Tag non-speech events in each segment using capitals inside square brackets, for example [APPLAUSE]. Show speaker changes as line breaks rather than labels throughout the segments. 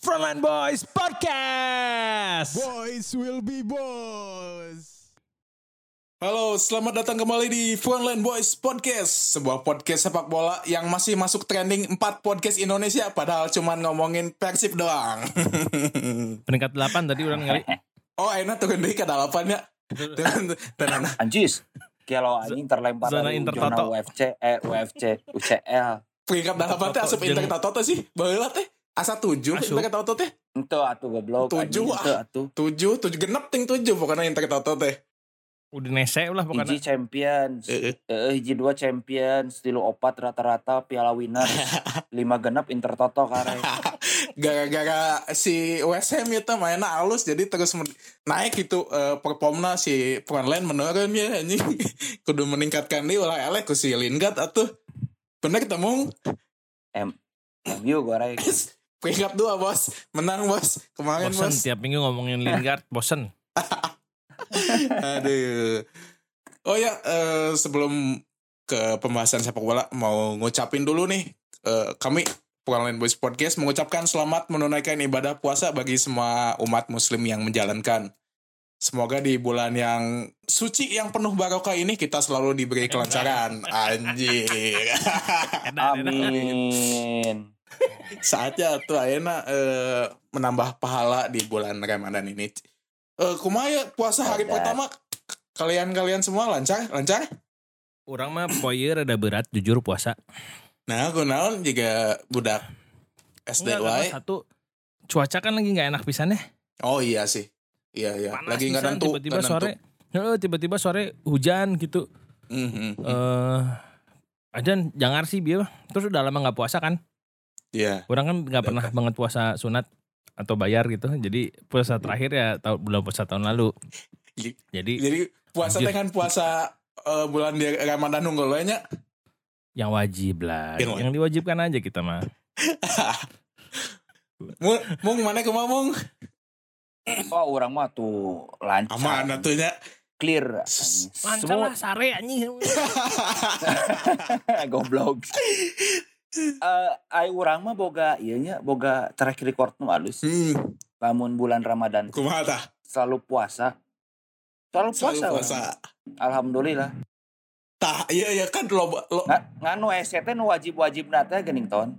Frontline Boys Podcast.
Boys will be boys.
Halo, selamat datang kembali di Frontline Boys Podcast, sebuah podcast sepak bola yang masih masuk trending 4 podcast Indonesia padahal cuman ngomongin Persib doang. [LAUGHS]
Peringkat 8 tadi orang kali.
oh, enak tuh deui ke dalapan ya. Dan dan
Anjis. Kalau anjing terlempar
Zona
dari
Inter
zona
Toto.
UFC, eh UFC, UCL.
peringkat dalapan teh asup
Jeung-
Inter Toto sih. Baheula teh asa 7
Asup.
Inter Toto teh.
Itu atuh goblok.
Tujuh, ah. 7, 7 genep ting 7 pokoknya Inter Toto teh.
Udah nese lah pokoknya.
Hiji champions.
Heeh.
Eh, hiji dua champions, tilu opat rata-rata piala winner. [LAUGHS] Lima genap Inter Toto kare. [LAUGHS]
Gara-gara si West Ham itu mainnya halus jadi terus naik gitu eh, performnya si Frontline menurun ya anjing. [LAUGHS] Kudu meningkatkan dia ulah elek ku si Lingard atuh. Bener ketemu
MU gore.
Peringkat dua bos menang bos kemarin
Bosen
bos
tiap minggu ngomongin Lingard, bosen. [LAUGHS]
aduh oh ya eh, sebelum ke pembahasan sepak bola mau ngucapin dulu nih eh, kami Frontline Boys Podcast mengucapkan selamat menunaikan ibadah puasa bagi semua umat muslim yang menjalankan Semoga di bulan yang suci yang penuh barokah ini kita selalu diberi kelancaran. Anjir. [LAUGHS]
Amin.
Saatnya tuh Aena eh, menambah pahala di bulan Ramadan ini. Eh kumaha ya puasa hari
Edan.
pertama kalian-kalian semua lancar? Lancar?
Orang mah poyer rada berat jujur puasa.
Nah, aku naon juga budak SD wae.
satu cuaca kan lagi nggak enak pisannya.
Oh iya sih. Iya iya.
Panas
Lagi nggak nentu.
Tiba-tiba sore. Heeh, tiba-tiba sore hujan gitu.
Mhm.
Eh Ajan jangan sih biar terus udah lama nggak puasa kan.
Iya.
Orang kan nggak pernah banget puasa sunat atau bayar gitu. Jadi puasa terakhir ya tahun bulan puasa tahun lalu.
Jadi-
Jadi
puasa teh kan puasa eh, bulan di Ramadan nunggu nya.
yang wajib lah,
Yang
yang diwajibkan aja kita mah. [LAUGHS]
Mung, mung mana ke mung?
Oh, orang mah tuh lancar.
Aman atunya.
Clear.
Lancar lah sare anjing. [LAUGHS] [LAUGHS]
Goblok. Eh, ai urang mah boga ieu nya boga track record nu alus.
Hmm,
Lamun bulan Ramadan
kumaha tah?
selalu puasa. Selalu puasa.
Selalu puasa.
Alhamdulillah.
Tah, iya iya kan lo, lo
Nga, nganu EC teh nu wajib-wajib teh geuning ton.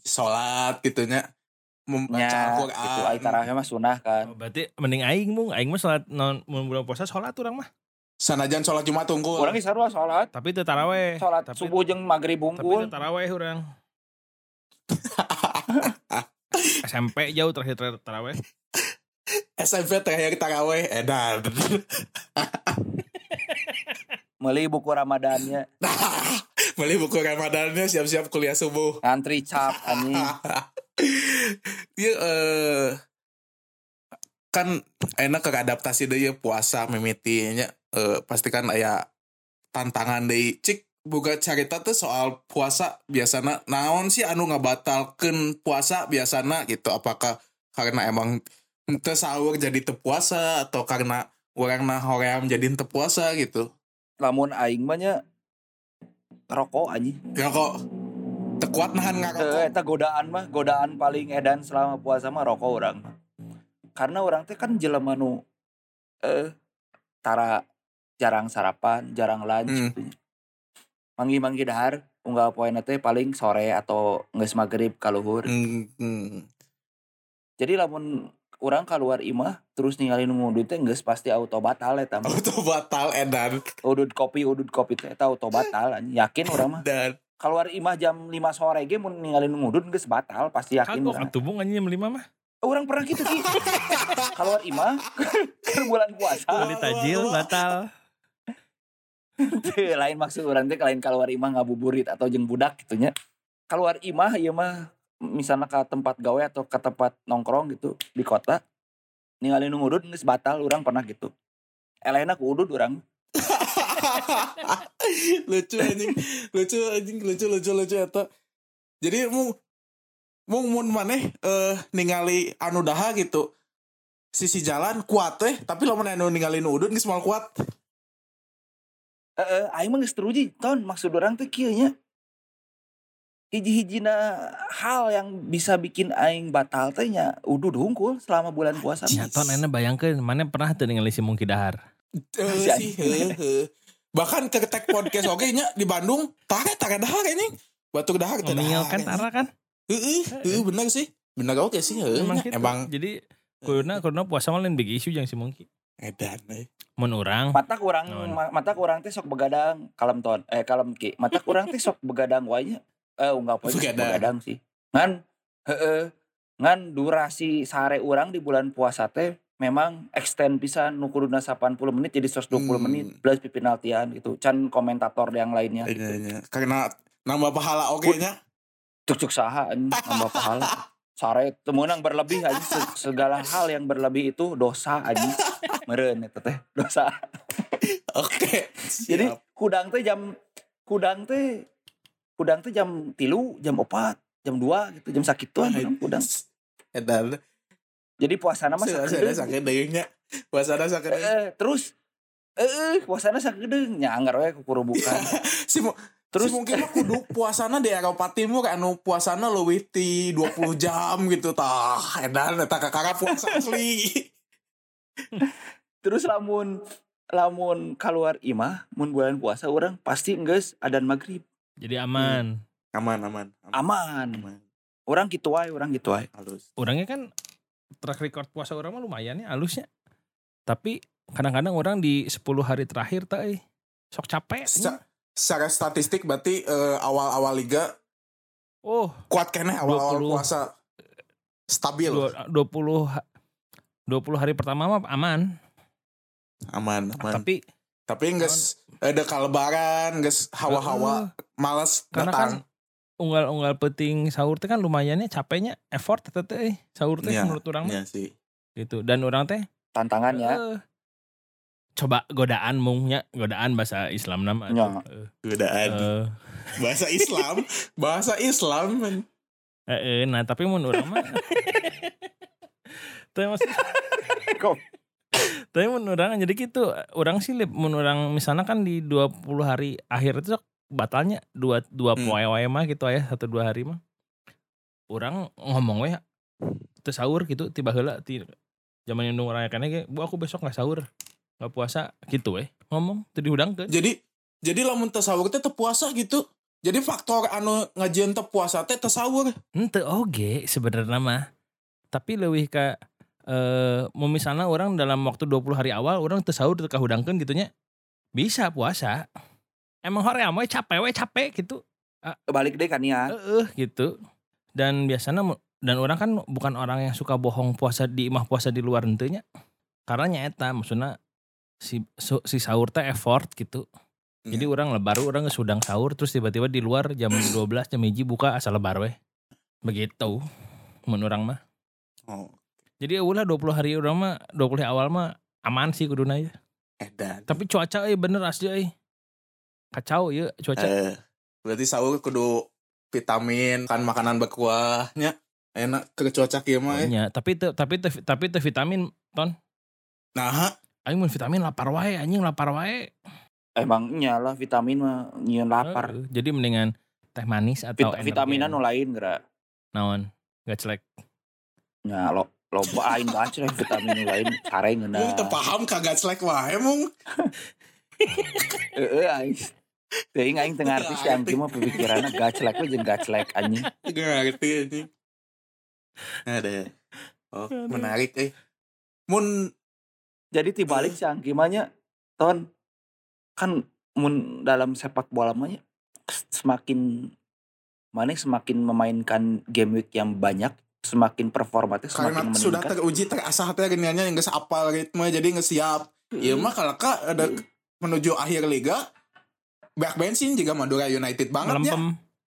sholat gitunya membaca
Nya
Al-Quran.
gitu ai tarawih mah sunah kan.
Oh, berarti mending aing mung, aing mah salat non mun bulan puasa salat urang mah.
Sanajan sholat Jumat unggul.
Urang geus sarua salat.
Tapi teu taraweh.
Salat
tapi,
subuh jeung maghrib
Tapi
unggul.
teu taraweh urang. [LAUGHS] SMP jauh terakhir terakhir taraweh.
SMP terakhir taraweh edan. [LAUGHS]
Meuli buku Ramadannya [LAUGHS]
Beli buku Ramadannya siap-siap kuliah subuh.
ngantri cap anjing.
Iya eh kan enak ke adaptasi deh ya puasa mimitinya eh pasti kan aya tantangan deh. Cik buka cerita tuh soal puasa biasana naon sih anu ngabatalkeun puasa biasana gitu? Apakah karena emang teu sahur jadi teu puasa atau karena orang nah hoream jadi teu puasa gitu?
Lamun aing mah nya rokok anjing.
ya kok teu kuat nahan ngarokok
eta godaan mah, godaan paling edan selama puasa mah rokok orang. Karena orang teh kan jelema nu eh tara jarang sarapan, jarang lunch
Hmm.
gitu. Manggi-manggi dahar unggal poena teh paling sore atau geus maghrib ka luhur.
Hmm, hmm.
Jadi lamun orang keluar imah terus ninggalin ngudut teh geus pasti auto batal eta mah.
auto batal edan
Udud kopi, udud kopi teh eta auto batal anjing. Yakin orang mah.
dan
Keluar imah jam 5 sore ge mun ninggalin ngudut geus batal pasti yakin
Kagok
urang.
ketubung anjing jam 5 mah.
Orang pernah gitu sih. Keluar imah [LAUGHS] ke bulan puasa.
Beli tajil batal.
Lain maksud orang teh lain keluar imah ngabuburit atau jeung budak gitu nya. Keluar imah ieu mah misalnya ke tempat gawe atau ke tempat nongkrong gitu di kota ninggalin ngudut geus batal orang pernah gitu. Elena ku udud orang. [LAUGHS]
lucu anjing lucu anjing lucu lucu lucu eta jadi mau mau mun maneh eh ningali anu daha gitu sisi jalan kuat teh tapi lamun anu ningali nu udun geus kuat
Heeh, aing mah geus teruji ton maksud orang teh kieu nya. hiji-hijina hal yang bisa bikin aing batal teh nya udah hungkul selama bulan puasa.
Ya ton enak bayangkan mana pernah tuh ningali si Mungki Dahar.
Eh, [LAUGHS]
Si
sih bahkan ke tek podcast oke nya di Bandung tare tare dahar ini batuk dahar teh
Ngomel
dahar,
kan. Tara kan.
Heeh, heeh bener sih. Bener oke sih heeh
Emang gitu.
Emang
Jadi Kurna kurna puasa mah lain big issue yang si Mungki.
Edan eh.
Mun urang
Mata kurang mata kurang teh sok begadang kalem ton eh kalem ki. Mata kurang teh sok begadang wae nya. Eh enggak apa
Begadang.
begadang sih. Ngan heeh ngan durasi sare urang di bulan puasa teh memang extend pisan nu kuduna 80 menit jadi 120
Hmm.
menit plus pipinaltian gitu. Can komentator yang lainnya.
Iya, iya. Karena nambah pahala oke nya.
cuk cuk saha nambah pahala [LAUGHS] sare temenang berlebih aja Se- segala hal yang berlebih itu dosa aja meren itu teh dosa
Oke.
jadi
Siap.
kudang teh jam kudang teh kudang teh jam tilu jam opat jam dua gitu jam sakituan kudang, kudang
Edan.
jadi puasana mah
Saya
sakedeung.
sakit nya. Puasana sakit.
Eh, eh, terus eh eh, puasana sakedeung nyanggar we kukurubukan [LAUGHS]
Si mu-
terus
si mungkin mah kudu puasana di Eropa Timur anu puasana leuwih ti 20 jam gitu tah. Edan eta kakara puasa asli. [LAUGHS]
terus lamun lamun keluar imah mun bulan puasa orang pasti geus adan maghrib
jadi aman.
Aman aman.
aman
Aman.
orang gitu wae orang gitu wae
Halus.
Orangnya kan track record puasa orang mah lumayan ya halusnya. Tapi kadang-kadang orang di 10 hari terakhir teh sok capek.
Seca- secara statistik berarti eh, awal-awal liga
Oh,
kuat kene awal-awal
20.
puasa? Stabil.
Dua- 20 ha- 20 hari pertama mah aman.
aman aman.
Tapi
tapi nggak ada kalebaran nggak hawa-hawa malas
Karena kan
datang
unggal-unggal peting sahur teh kan lumayannya capeknya effort teh teh eh. sahur teh
Iya,
menurut orang mah.
ya sih.
Gitu. Dan orang teh
tantangannya.
Eh, coba godaan mungnya godaan bahasa Islam nama
Ya.
godaan.
Eh,
bahasa Islam? [LAUGHS] Bahasa Islam
eh, eh, nah tapi mun orang mah tapi maksud [LAUGHS] tapi mun jadi gitu. Orang sih mun misalnya kan di 20 hari akhir itu batalnya dua dua
Hmm.
poe wae mah gitu ya satu dua hari mah. Orang ngomong we terus sahur gitu tiba heula ti zaman indung orang ge bu aku besok nggak sahur nggak puasa gitu we ngomong teu diudangkeun
jadi jadi lamun tasawur teh teu puasa gitu jadi faktor anu ngajian teu puasa teh tasawur
Ente oge sebenarnya mah. Tapi lebih ke eh mau misalnya orang dalam waktu 20 hari awal orang teu sahur teu kahudangkeun gitu nya. Bisa puasa. Emang hore we capek we capek gitu.
balik deh kan ya
Heeh gitu. Dan biasanya dan orang kan bukan orang yang suka bohong puasa di imah puasa di luar nya. Karena nyata maksudnya si su- si sahur teh effort gitu. Jadi orang lebar orang sudang sahur terus tiba-tiba di luar jam [CLEARS THROAT] 12 jam hiji buka asal lebar weh. Begitu. Mun orang mah.
oh
Jadi ulah 20 hari orang mah 20 hari awal mah aman sih kuduna ya.
edan
Tapi cuaca eh bener asli eh. Kacau ya cuaca.
Eh, berarti sahur kudu vitamin kan makanan berkuahnya enak ke cuaca kieu mah eh.
Nya, tapi teu tapi teu tapi teu vitamin ton.
nah
Aing mun vitamin lapar wae anjing lapar wae.
emang nyala vitamin mah nyieun lapar
Heeh, Jadi mendingan teh manis atau
Vit- vitaminan nu lain geura
naon? Gak celek.
nya lo loba aing baca lah vitamin nu lain sare
Mung
ngeuna
teu paham kagak selek wae mung
heeh aing Teuing aing teu ngarti si Angki mah pemikiranna gaclek we jeung gaclek anjing.
gak ngerti anjing ada oh
Aduh.
menarik eh mun
Jadi tibalik si Angki mah nya ton kan mun dalam sepak bola mah nya semakin mana semakin memainkan game week yang banyak semakin performa teh
karena
semakin
sudah
meningkat.
teruji terasah teh geniannya yang geus apal ritme jadi geus siap Iya mah kalau kak ada menuju akhir liga back bensin juga Madura United banget ya.
Melempem.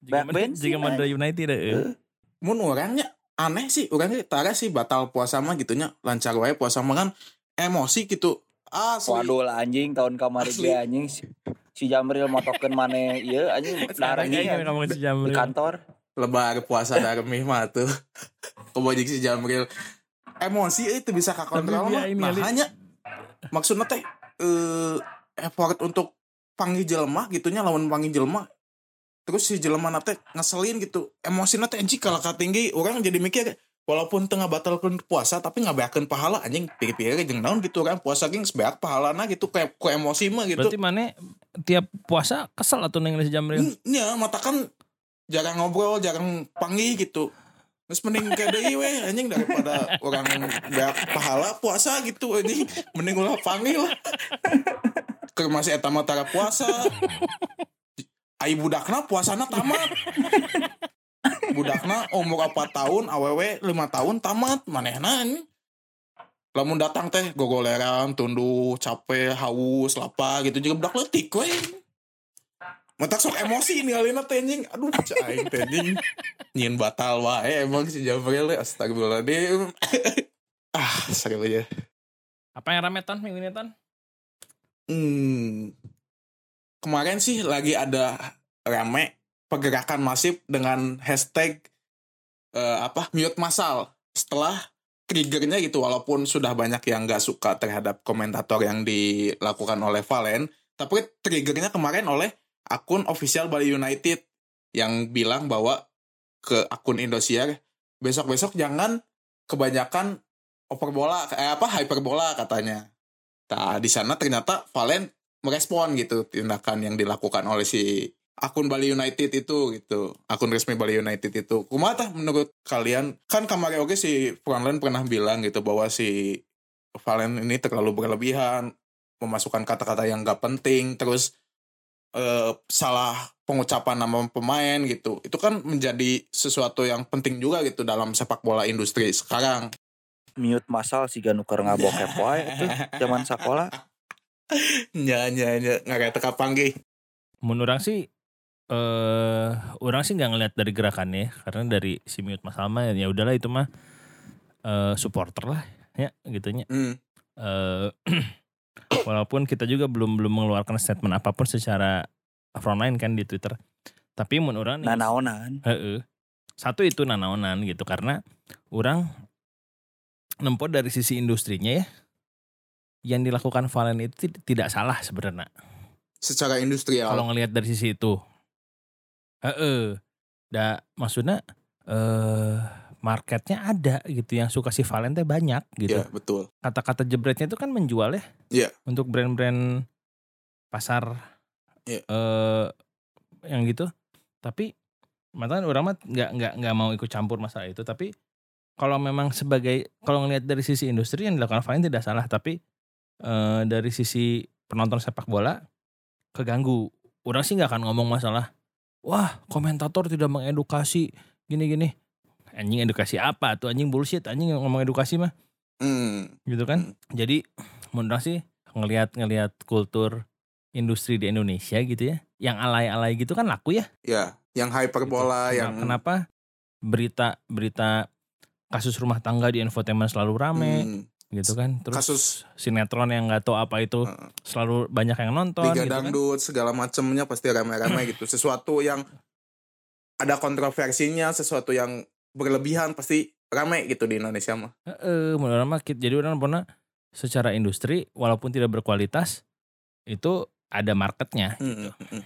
Back bensin,
jika Madura United eh.
Mun orangnya aneh sih, orangnya tara sih batal puasa mah gitunya lancar wae puasa mah kan emosi gitu. Asli.
Waduh lah anjing tahun kemarin
Asli.
ge anjing si, si Jamril motokeun maneh ieu anjing darahnya
si
di kantor.
lebar puasa darmih mah tuh. [LAUGHS] Kebojik si Jamril. Emosi itu bisa kakontrol mah.
dia ini
Nah, hanya maksudnya teh eh effort untuk panggil jelema gitunya lawan panggil jelema terus si jelema teh ngeselin gitu emosi teh anjing kalau tinggi orang jadi mikir walaupun tengah batalkan puasa tapi ngabeakeun pahala anjing pikir-pikir jeung naon gitu kan puasa geng sebeak pahalana gitu kayak ku emosi mah gitu
Berarti mana tiap puasa kesel atau neng si Jamril?
Nya mata kan jarang ngobrol, jarang panggil gitu. Terus mending kayak deui weh anjing daripada orang beak pahala puasa gitu anjing. Mending ulah panggil lah. Ke masih eta mah puasa. Ai budakna puasana tamat. Budakna umur apa tahun, awewe lima tahun tamat. Manehna anjing. Lamun datang teh gogoleran, tunduh, capek, haus, lapar gitu juga budak letik we. Mata sok emosi nih alina teh anjing. Aduh, caing teh anjing. Nyin batal wae emang si Jabril teh astagfirullahaladzim. [LAUGHS] ah, sakit aja.
Apa yang rame ton minggu ini ton?
Hmm. Kemarin sih lagi ada rame pergerakan masif dengan hashtag eh, apa mute massal setelah triggernya gitu walaupun sudah banyak yang nggak suka terhadap komentator yang dilakukan oleh Valen tapi triggernya kemarin oleh akun official Bali United yang bilang bahwa ke akun Indosiar besok-besok jangan kebanyakan oper bola eh apa hyperbola katanya. Nah, di sana ternyata Valen merespon gitu tindakan yang dilakukan oleh si akun Bali United itu gitu. Akun resmi Bali United itu. Kumaha tah menurut kalian? Kan kemarin oke si Franlen pernah bilang gitu bahwa si Valen ini terlalu berlebihan memasukkan kata-kata yang gak penting terus eh, salah pengucapan nama pemain gitu. Itu kan menjadi sesuatu yang penting juga gitu dalam sepak bola industri sekarang.
Mute masal si nuker ngabokep wae itu zaman sekolah. [LAUGHS]
Nya nya nya nggak teka panggih.
Menurut sih eh orang sih nggak ngeliat dari gerakannya karena dari si mute Mas Alma ya udahlah itu mah eh supporter lah ya gitunya.
Hmm.
Eh [CLEARS THROAT] walaupun kita juga belum belum mengeluarkan statement apa pun secara frontline kan di Twitter. Tapi menurut orang nih,
Nah naonan.
Heeh. Satu itu nanaonan gitu karena orang nempo dari sisi industrinya ya. Yang dilakukan Valen itu tid- tidak salah sebenarnya.
Secara industrial.
Kalau ngelihat dari sisi itu. Heeh. Da maksudnya eh marketnya ada gitu yang suka si Valen teh banyak gitu.
Iya, betul.
Kata-kata jebretnya itu kan menjual ya.
Iya.
Untuk brand-brand pasar
Iya.
eh yang gitu. Tapi makanya orang mah nggak nggak nggak mau ikut campur masalah itu. Tapi kalau memang sebagai kalau ngelihat dari sisi industri yang dilakukan Valen tidak salah. Tapi eh dari sisi penonton sepak bola keganggu. Orang sih nggak akan ngomong masalah. Wah komentator tidak mengedukasi gini-gini. Anjing edukasi apa tuh anjing bullshit anjing ngomong edukasi mah
Hmm.
gitu kan. Jadi menurut sih ngelihat ngelihat kultur industri di Indonesia gitu ya, yang alay-alay gitu kan laku ya.
Ya, yang hyperbola
Gitu.
yang
Nah, kenapa berita berita kasus rumah tangga di infotainment selalu rame
Hmm,
gitu kan. Terus
kasus
sinetron yang nggak tahu apa itu selalu banyak yang nonton
Liga
gitu kan.
dangdut segala macamnya pasti rame-rame gitu. Sesuatu yang ada kontroversinya, sesuatu yang berlebihan pasti rame gitu di Indonesia mah.
Heeh, menurut orang mah jadi orang pernah secara industri walaupun tidak berkualitas itu ada marketnya.
Hmm, hmm, hmm.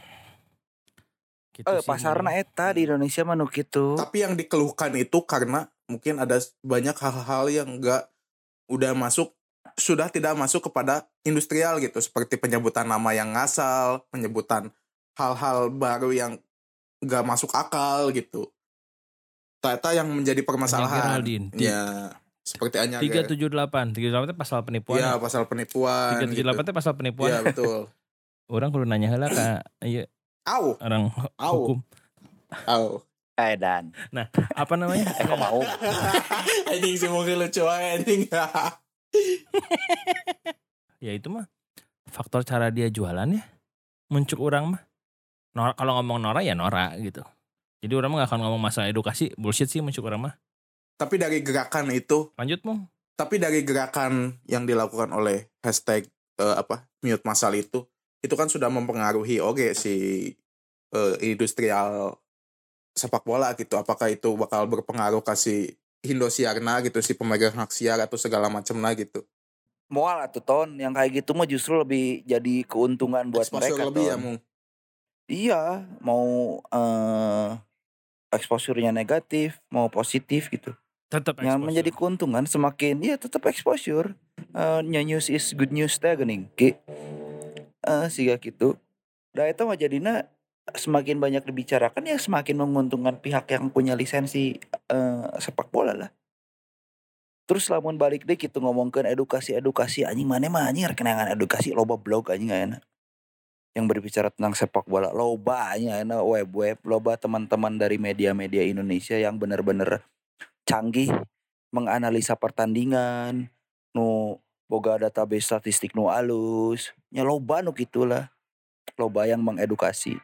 Gitu
Eh pasarna
menurut-
eta di Indonesia mah nu kitu.
Tapi yang dikeluhkan itu karena mungkin ada banyak hal-hal yang enggak udah masuk sudah tidak masuk kepada industrial gitu seperti penyebutan nama yang ngasal, penyebutan hal-hal baru yang enggak masuk akal gitu. Ternyata yang menjadi permasalahan.
Di-
Ya, seperti Anya
378 378 itu pasal penipuan
Ya, pasal penipuan.
378 itu pasal penipuan
Iya, betul. [LAUGHS]
orang kudu nanya heula ka ieu
Au,
orang
Au.
hukum
au.
Eh dan.
apa namanya
Eh kok mau? [LAUGHS]
Anjing sih mungkin lucu aja anjing. [LAUGHS]
ya itu mah faktor cara dia jualan ya muncul orang mah Nora, kalau ngomong Nora ya Nora gitu jadi orang mah gak akan ngomong masalah edukasi bullshit sih muncul orang mah
Tapi dari gerakan itu
lanjut mong
tapi dari gerakan yang dilakukan oleh hashtag eh, apa mute masal itu itu kan sudah mempengaruhi oke si eh, industrial sepak bola gitu apakah itu bakal berpengaruh kasih Indosiarna gitu si pemegang hak siar atau segala macam lah gitu
Mual atuh ton yang kayak gitu mah justru lebih jadi keuntungan buat
Exposure
mereka
lebih ya. Mung.
Iya, mau eh exposure-nya negatif, mau positif gitu.
Tetap
Yang
exposure.
menjadi keuntungan semakin ya tetap exposure. Eh nya news is good news teh geuning ki. Eh siga gitu. Da eta mah jadina semakin banyak dibicarakan ya semakin menguntungkan pihak yang punya lisensi eh sepak bola lah. Terus lamun balik deh gitu ngomongkeun edukasi-edukasi anjing mana mah anjing rek kenangan edukasi loba blog anjing enak. Yang berbicara tentang sepak bola loba anjing enak web-web loba teman-teman dari media-media Indonesia yang bener-bener canggih menganalisa pertandingan nu boga database statistik nu alus nya loba nu gitulah loba yang mengedukasi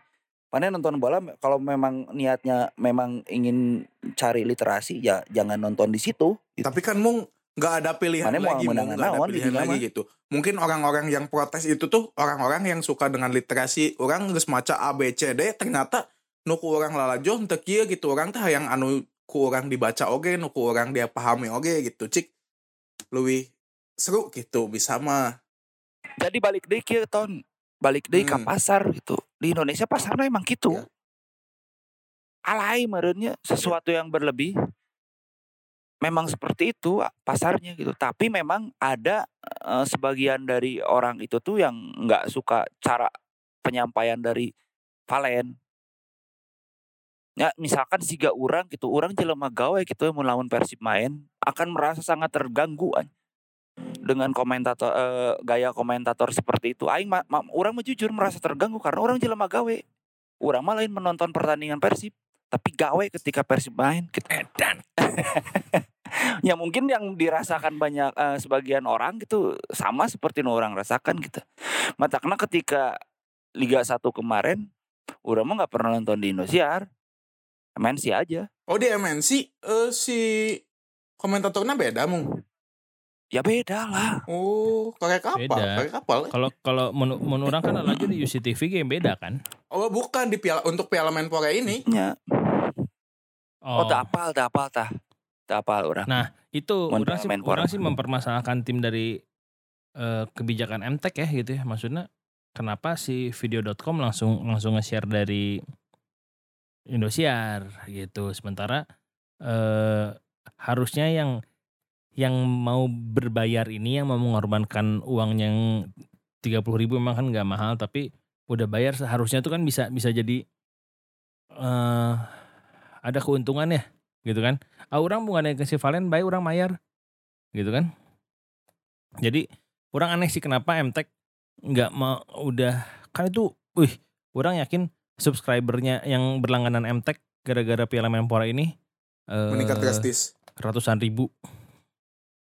Mana nonton bola kalau memang niatnya memang ingin cari literasi ya jangan nonton di situ gitu.
Tapi kan mung nggak ada pilihan
Mana mau
lagi, mung
menangan
nggak ada
naon
pilihan lagi
mah.
gitu. Mungkin orang-orang yang protes itu tuh orang-orang yang suka dengan literasi. Orang geus maca A B C D ternyata nu ku orang lalajo kieu gitu. Orang teh yang anu ku orang dibaca oge, nu ku orang dia pahami oge gitu. Cik lebih seru gitu bisa mah.
Jadi balik kieu ton balik deh ke
Hmm.
pasar gitu. Di Indonesia pasarnya emang gitu.
Ya.
Alay merenya sesuatu yang berlebih. Memang seperti itu pasarnya gitu. Tapi memang ada eh, sebagian dari orang itu tuh yang nggak suka cara penyampaian dari Valen. Ya misalkan siga orang gitu, orang jelema gawe gitu mau lawan Persib main akan merasa sangat terganggu an dengan komentator eh, gaya komentator seperti itu. Aing ma, ma- orang mah jujur merasa terganggu karena orang jelema gawe. Orang mah lain menonton pertandingan Persib, tapi gawe ketika Persib main gitu.
Edan. [LAUGHS]
ya mungkin yang dirasakan banyak eh, sebagian orang gitu sama seperti yang orang rasakan gitu. Matakna ketika Liga 1 kemarin orang mah nggak pernah nonton di Indosiar. MNC aja.
Oh di MNC eh, si komentatornya beda mung.
Ya beda lah.
Oh kayak kapal,
Beda.
kayak kapal.
Kalau kalau menurut menurut orang kan lagi di UCTV game beda kan?
Oh bukan di piala untuk Piala Menpora ini.
Ya. Oh,
Oh,
tak apal, tak apal tah. Tak apal orang.
Nah, itu orang sih,
Menpora.
orang sih mempermasalahkan tim dari eh, kebijakan MTek ya gitu ya. Maksudnya kenapa si video.com langsung langsung nge-share dari Indosiar gitu. Sementara eh harusnya yang yang mau berbayar ini yang mau mengorbankan uang yang 30.000 ribu memang kan nggak mahal tapi udah bayar seharusnya itu kan bisa bisa jadi eh ada keuntungan ya gitu kan. Ah orang bukan yang kasih Valen baik orang bayar gitu kan. Jadi orang aneh sih kenapa MTech nggak mau udah kan itu wih orang yakin subscribernya yang berlangganan MTech gara-gara Piala Menpora ini eh,
Meningkat drastis.
ratusan ribu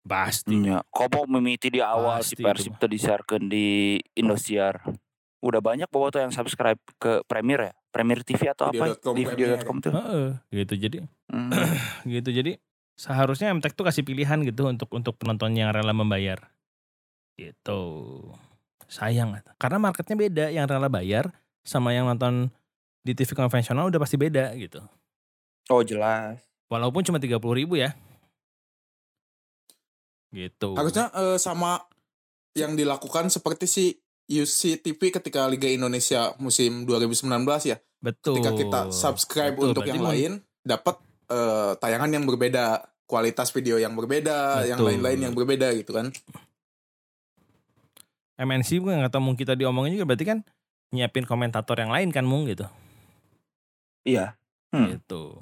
pasti.
Iya, komo mimiti di awal si
Pasti
Persib
itu.
teu disiarkeun di Indosiar. Udah banyak bawa tuh yang subscribe ke Premier ya, Premier TV atau apa?
Video.com
di video.com tuh.
Heeh, gitu. Jadi
Hmm. [CLEARS THROAT]
gitu. Jadi seharusnya MTech tuh kasih pilihan gitu untuk untuk penonton yang rela membayar. Gitu. Sayang karena marketnya beda. Yang rela bayar sama yang nonton di TV konvensional udah pasti beda gitu.
Oh jelas.
walaupun cuma tiga ribu ya gitu
Harusnya eh, sama yang dilakukan seperti si UCTV ketika Liga Indonesia musim 2019 ya.
betul
Ketika kita subscribe
Betul,
untuk
berarti
yang lain, dapat eh, tayangan yang berbeda, kualitas video yang berbeda, yang
Betul.
lain-lain yang berbeda gitu kan.
MNC gue nggak tahu mung kita diomongin juga berarti kan nyiapin komentator yang lain kan mung gitu
Iya. Hmm.
gitu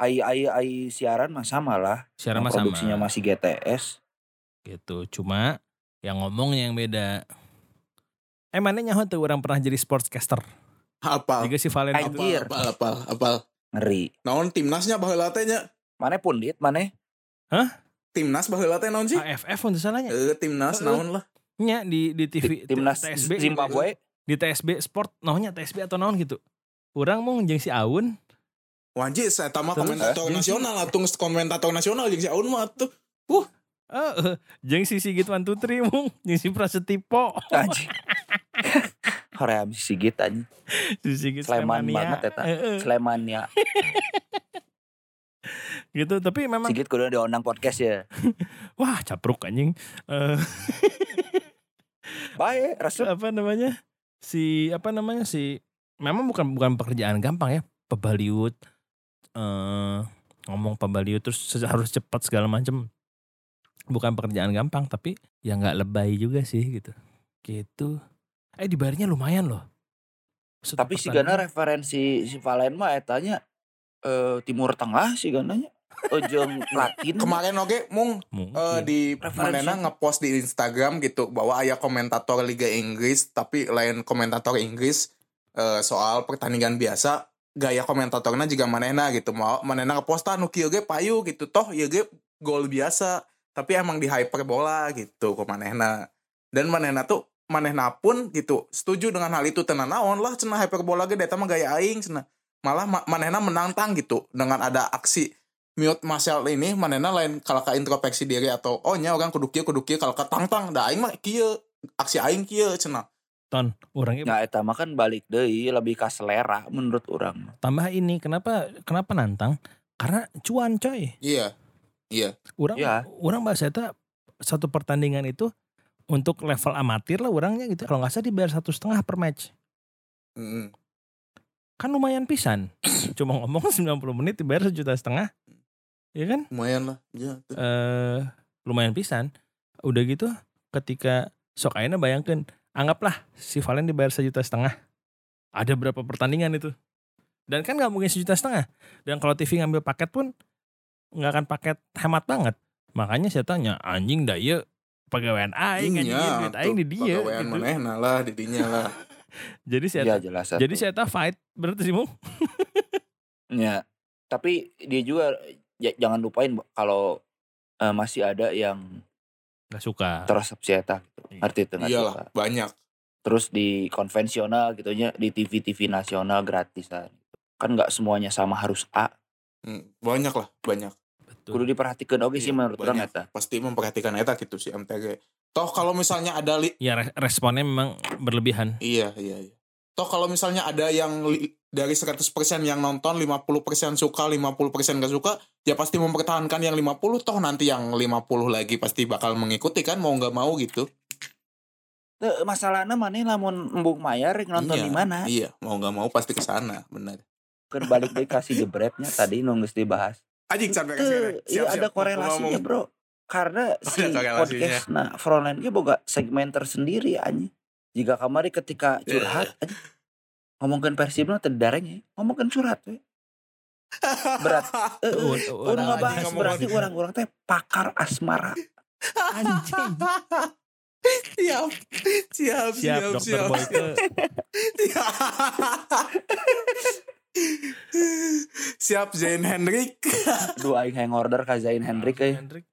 Ai ai ai siaran mah sama lah.
secara
Yang
mah sama
produksinya masih GTS.
Gitu cuma yang ngomongnya yang beda eh mana nyaho tuh orang pernah jadi sportscaster
Apa?
juga si Valen
Anjir.
Apa, apa, apa,
Ngeri.
Naon timnasnya baheula teh nya?
Mana pundit, mana?
Timnas baheula teh naon sih?
AFF untuk salahnya
Eh, timnas
Heeh.
naon lah.
nya di di TV
Ti- Timnas
TSB
Zimbabwe.
di TSB Sport naonnya TSB atau naon gitu orang mau jeung si Aun
Wajib saya tama
Terus,
komentator
eh,
nasional atuh komentator nasional jeung si Aun mah atuh.
eh jeung si Sigit Three mung jeung si Prasetyo
Anjing. [LAUGHS] Hoream si Sigit anjing.
si Sigit
Sleman banget eta. Sleman ya. [LAUGHS]
gitu tapi memang
Sigit kudu diundang podcast ya. [LAUGHS]
wah capruk anjing Eh,
Baik, resep.
apa namanya si apa namanya si memang bukan bukan pekerjaan gampang ya pebaliut eh ngomong pebaliut terus harus cepat segala macam bukan pekerjaan gampang tapi ya nggak lebay juga sih gitu gitu eh dibayarnya lumayan loh Satu
Tapi si. Gana referensi si Valen mah etanya eh, Timur Tengah si Gananya. Ojong [LAUGHS] Latin.
Kemarin oke mung
Mungkin.
eh, di
Referensi.
manena ngepost di Instagram gitu bahwa ayah komentator Liga Inggris tapi lain komentator Inggris eh, soal pertandingan biasa gaya komentatornya juga manena gitu mau manena ngepost ah nu kieu ge payu gitu toh ieu ge gol biasa tapi emang di hyperbola gitu ke manehna. Dan manehna tuh manehna pun gitu setuju dengan hal itu tenan naon lah cenah hyperbola ge eta mah gaya aing cenah. Malah ma- manehna menantang gitu dengan ada aksi mute Marshall ini manehna lain kalau ke introspeksi diri atau oh nya orang kudu kieu kudu kieu kalau ke tang-tang da aing mah kieu aksi aing kieu cenah.
Ton orangnya
Nah, eta mah kan balik deui lebih ke selera menurut orang.
tambah ini kenapa kenapa nantang? Karena cuan coy.
Iya iya.
Orang
Ya.
orang bahasa itu satu pertandingan itu untuk level amatir lah orangnya gitu. Kalau nggak salah dibayar satu setengah per match.
Mm-mm.
kan lumayan pisan. [COUGHS] Cuma ngomong [LAUGHS] 90 menit dibayar sejuta setengah. Ya kan?
Lumayan lah. Iya
eh lumayan pisan. Udah gitu ketika sok ayeuna bayangkan anggaplah si Valen dibayar sejuta setengah. Ada berapa pertandingan itu? Dan kan nggak mungkin sejuta setengah. Dan kalau TV ngambil paket pun nggak akan paket hemat banget makanya saya tanya anjing dah iya pegawaian aing anjing
Iya,
duit aing di dia
pegawaian
gitu.
manehna lah di dinya lah [LAUGHS]
jadi saya
Ya jelas.
jadi saya tak fight berarti sih Mung? [LAUGHS]
Ya, tapi dia juga ya, jangan lupain kalau eh, masih ada yang
nggak suka
terus eta gitu.
Iya.
Arti itu nggak
iyalah
suka.
banyak
Terus di konvensional gitu nya di TV-TV nasional gratisan. Kan nggak semuanya sama harus A.
Hmm, banyak lah banyak
Kudu diperhatikan. Oke sih
Iya,
menurut orang eta.
pasti memperhatikan eta gitu si MTG toh kalau misalnya ada li-
ya re- responnya memang berlebihan.
Iya iya iya. Toh kalau misalnya ada yang dari 100% yang nonton 50% suka 50% gak suka ya pasti mempertahankan yang 50 toh nanti yang 50 lagi pasti bakal mengikuti kan mau nggak mau gitu.
Masalahnya mana lamun embung mayar rek nonton
Iya,
di mana?
iya. Mau nggak mau pasti ke sana benar
Kan balik deh kasih jebretnya tadi nunggus dibahas.
Anjing sampai
Tuh, iya ada korelasinya bro. Karena [LAUGHS] si podcast nah frontline ge boga segmen tersendiri anjing. Jika kamari ketika curhat anjing, ngomongin Persib mah teu dareng ya. Ngomongin curhat we. Berat. Eh, eh, ngebahas
anjing
berarti orang-orang teh pakar asmara.
anjing [LAUGHS]
siap siap
siap
siap
dokter
siap,
Boyke [LAUGHS]
siap Zain Hendrik
Dua aing hang order ka Zain Hendrik euy.
Hendrik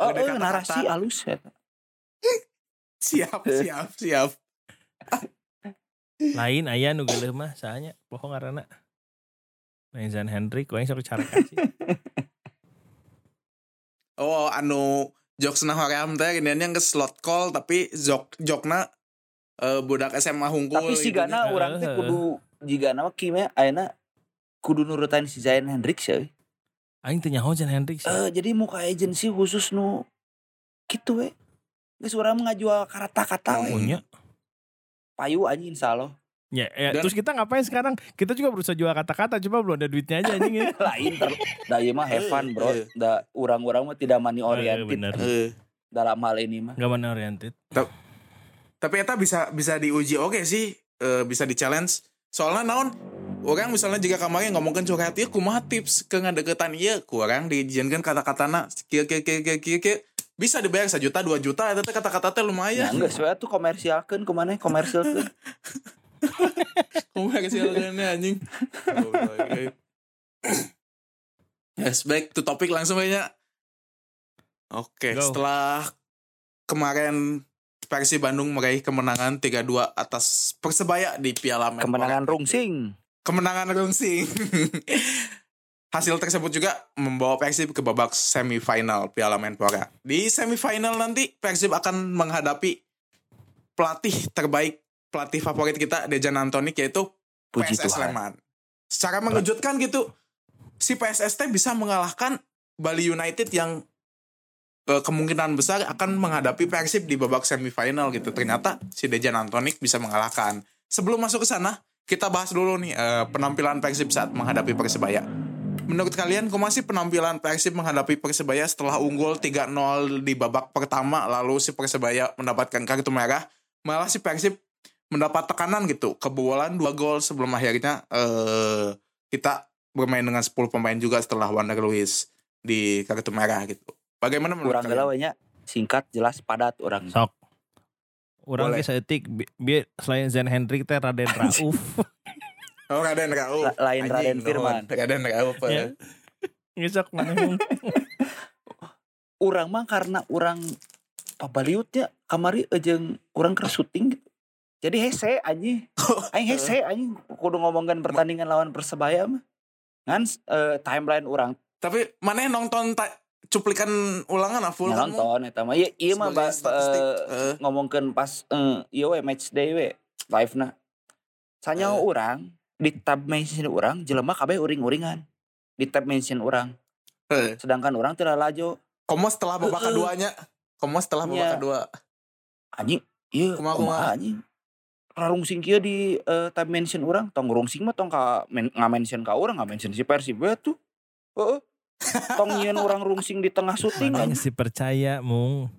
Oh, eh,
kata-kata.
narasi alus ya.
siap siap siap
lain aya nu geuleuh mah saanya poho ngaranna lain Zan Hendrik we sok cara kasih [LAUGHS]
oh anu jokesna hoream teh gini yang ke slot call tapi jok jokna eh, budak SMA hungkul
Tapi si
gitu
Gana
nya.
orang teh kudu jika nama Kim ya ayeuna kudu nurutan si Zain Hendrik sih.
aing teu nyaho Zan Hendrik sih
Eh jadi muka agensi khusus nu gitu we. Geus urang ngajual kata-kata we.
Oh, nya.
Payu anjing insyaallah.
Ya, ya,
Dan-
terus kita ngapain sekarang? Kita juga berusaha jual kata-kata, cuma belum ada duitnya aja anjing ya. [LAUGHS]
Lain ter da ieu mah have fun bro.
Iya.
Da urang-urang mah tidak money
Eh,
oriented
bener.
Eh,
dalam hal ini mah.
Gak mana oriented.
tapi eta bisa bisa diuji oke sih eh, bisa di challenge soalnya naon orang misalnya jika kemarin ngomongin curhat ieu kumaha tips ke ngadeketan ieu kurang diizinkan kata-katana kieu kieu kieu kieu kieu kieu bisa dibayar sejuta dua juta eta teh kata-kata teh
Ya
lumayan
enggak sesuai tuh komersialkeun ke mana [LAUGHS] komersialkeun.
Kumaha kesialannya anjing Yes, back to topik langsung aja. Oke,
Go.
setelah kemarin Persib Bandung meraih kemenangan 3-2 atas Persebaya di Piala Menpora.
Kemenangan rungsing.
kemenangan rungsing. [LAUGHS] Hasil tersebut juga membawa Persib ke babak semifinal Piala Menpora. Di semifinal nanti Persib akan menghadapi pelatih terbaik, pelatih favorit kita Dejan Antonik yaitu
Puji
PSS
Tuhan.
Sleman. Secara mengejutkan gitu, si PSS teh bisa mengalahkan Bali United yang kemungkinan besar akan menghadapi Persib di babak semifinal gitu. Ternyata si Dejan Antonik bisa mengalahkan. sebelum masuk ke sana, kita bahas dulu nih eh, penampilan Persib saat menghadapi Persebaya. Menurut kalian, kok masih penampilan Persib menghadapi Persebaya setelah unggul 3-0 di babak pertama, lalu si Persebaya mendapatkan kartu merah, malah si Persib mendapat tekanan gitu, kebobolan dua gol sebelum akhirnya eh kita bermain dengan 10 pemain juga setelah Wander Luiz di kartu merah gitu. Bagaimana menurut
Kurang
kalian?
galau nya singkat jelas padat orang.
Sok. Orang
Boleh.
ge saeutik bi- bi selain Zen Hendrik teh Raden Rauf.
Oh, Raden Rauf.
La- lain Raden
Anjing,
Firman.
Raden Rauf.
Ya. Ngesok mana [LAUGHS]
Orang mah karena orang pabaliutnya kamari ejeng orang ke syuting gitu. Jadi hese anjing. [LAUGHS] Aing hese anjing kudu ngomongkan pertandingan lawan Persebaya mah. Ngan eh, timeline orang
Tapi mana yang nonton ta- cuplikan ulangan ah, full Mo?
nonton eta mah. Iya iya mah
Sebagai
ba-
statistik.
eh, ngomongkeun pas ieu we match day we live na. Sanyawa
Eh.
orang di tab mention orang jelema kabeh uring-uringan. Di tab mention orang.
Eh.
Sedangkan orang tidak lajo
Komo setelah babak keduanya. Komo setelah babak
Nya.
kedua.
anjing iya
Kumaha,
kumaha anjing rarungsing kieu di eh, tab mention orang tong rungsing mah tong ka men, mention ka orang mention si Persib we tuh heeh tong nyieun orang rungsing di tengah syuting
Makanya si percaya mung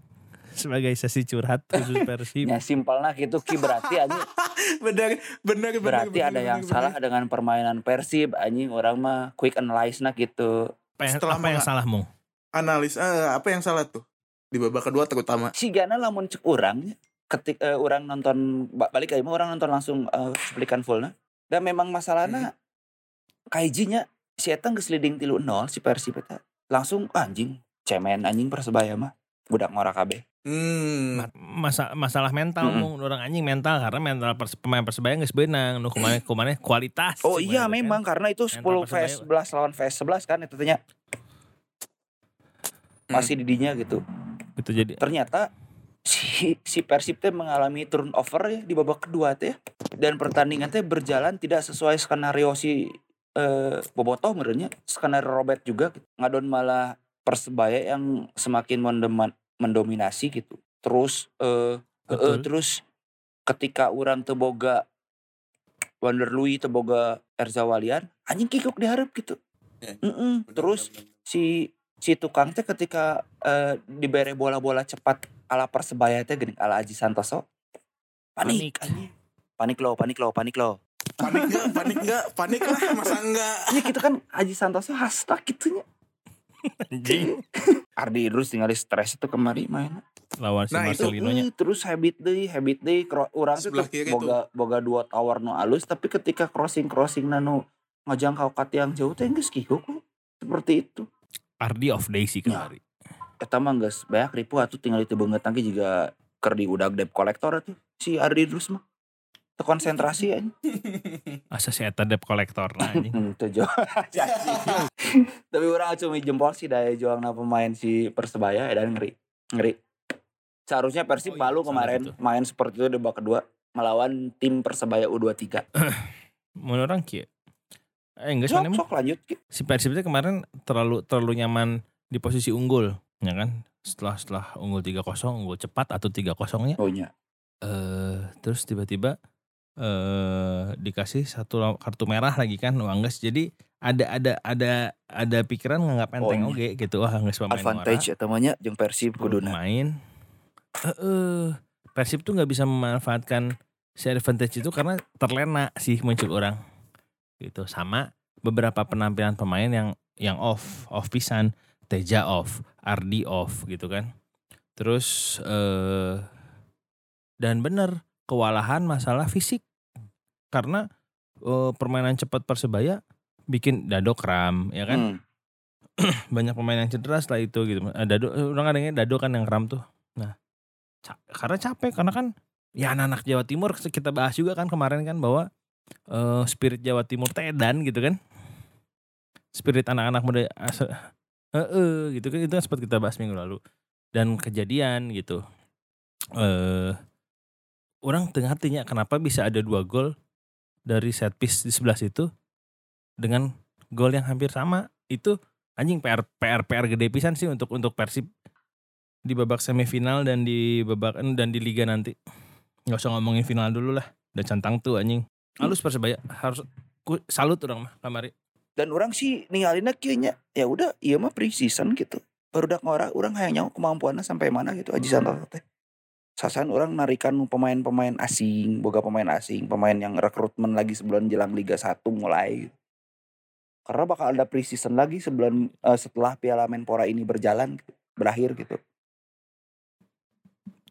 sebagai sesi curhat khusus Persib.
ya simpelna gitu ki berarti anjing [LAUGHS]
bener, bener, bener.
berarti
bener,
ada
bener,
yang
bener.
salah dengan permainan Persib anjing orang mah quick analyze na gitu
Apa yang,
Setelah
apa yang salah mung?
Analis, eh, apa yang salah tuh? Di babak kedua terutama.
si Gana lamun cek orang ketik eh, orang nonton ba- balik aja mah orang nonton langsung eh, cuplikan full na dan memang masalahnya kaijinya si Eta geus leading tilu nol si Persib eta langsung anjing cemen anjing persebaya mah budak ngora kabeh
Hmm.
Masa, masalah mental
Mm-mm.
mung orang anjing mental karena mental pers, pemain Persebaya geus beunang nu kumaha [CLEARS THROAT] kumaha kualitas.
oh iya
kan?
memang karena itu 10
Mental
vs
Persebaya.
11 lawan vs 11 kan itu tanya masih didinya gitu
Gitu jadi
ternyata si si Persib teh mengalami turnover ya di babak kedua teh dan pertandingan teh berjalan tidak sesuai skenario si eh, Bobotoh merenya skenario Robert juga gitu. ngadon malah Persebaya yang semakin mendeman- mendominasi gitu terus eh eh, terus ketika orang teboga Wander Louis teboga Erza Walian anjing kikuk diharap gitu
Ya. Bener,
terus
bener, bener.
si si tukang teh ketika eh, diberi bola-bola cepat ala persebaya teh gini ala Aji Santoso panik
Panik.
panik lo panik lo panik lo
panik enggak? Panik enggak? Panik lah, masa enggak?
ya gitu kan Aji Santoso hashtag gitunya
anjing
Ardi Idrus tinggal di stres itu kemari main
lawan si
Nah, itu-
Marcelino nya.
Eh, terus habit deh habit deh orang tuh
Sebelah kiri
boga boga dua tower no alus tapi ketika crossing crossing nano ngajangkau kat yang jauh teh geus kikuk seperti itu
Ardi of day sih kemari.
Eta mah geus banyak ribu atuh tinggal itu banget tangki juga ker di udag debt collector tuh si Ardi Idrus mah Konsentrasi aja [LAUGHS]
Asa si eta debt collector nah [LAUGHS]
Jo. [LAUGHS] Tapi orang cuma jempol sih daya juang pemain si Persebaya dan ngeri. Ngeri. Seharusnya Persib
Oh iya,
malu kemarin
gitu.
main seperti itu di babak kedua melawan tim Persebaya U23. [CLEARS THROAT]
Menurut orang kieu. Eh enggak
Sok, sok lanjut. Ki.
si Persib itu kemarin terlalu terlalu nyaman di posisi unggul, ya kan? Setelah setelah unggul 3-0, unggul cepat atau 3-0-nya
Oh iya.
eh terus tiba-tiba eh dikasih satu kartu merah lagi kan wah geus jadi ada ada ada ada pikiran nganggap enteng
Oh,
oge gitu. Wah geus pemain
Advantage eta mah nya jeung Persib
kudu
kuduna.
main Heeh. Persib tuh nggak bisa memanfaatkan si advantage itu karena terlena sih muncul orang. Gitu. Sama beberapa penampilan pemain yang yang off off pisan. Teja off Ardi off gitu kan. Terus eh dan bener kewalahan masalah fisik karena eh, permainan cepat persebaya bikin dado kram ya kan
Hmm. [CLEARS THROAT]
banyak pemain yang cedera setelah itu gitu. Eh, Dado orang kadangnya Dado kan yang kram tuh. Nah, ca- karena capek karena kan ya anak-anak Jawa Timur kita bahas juga kan kemarin kan bahwa eh, spirit Jawa Timur teh edan gitu kan. Spirit anak-anak muda asa- Heeh, gitu kan itu kan sempat kita bahas minggu lalu. Dan kejadian gitu. Eh orang tengah hatinya kenapa bisa ada dua gol dari set piece di sebelah situ dengan gol yang hampir sama itu anjing PR PR PR gede pisan sih untuk untuk Persib di babak semifinal dan di babak dan di liga nanti nggak usah ngomongin final dulu lah Udah cantang tuh anjing. Halus Persebaya harus ku, salut orang mah kamari.
dan orang sih ninggalinnya kieunya ya udah iya mah pre-season gitu baru dak ngora orang hayang nyaho kemampuannya sampai mana gitu Aji Santoso teh sasan orang narikan pemain-pemain asing boga pemain asing pemain yang rekrutmen lagi sebelum jelang Liga 1 mulai gitu. karena bakal ada pre-season lagi sebelum eh, setelah Piala Menpora ini berjalan gitu, berakhir gitu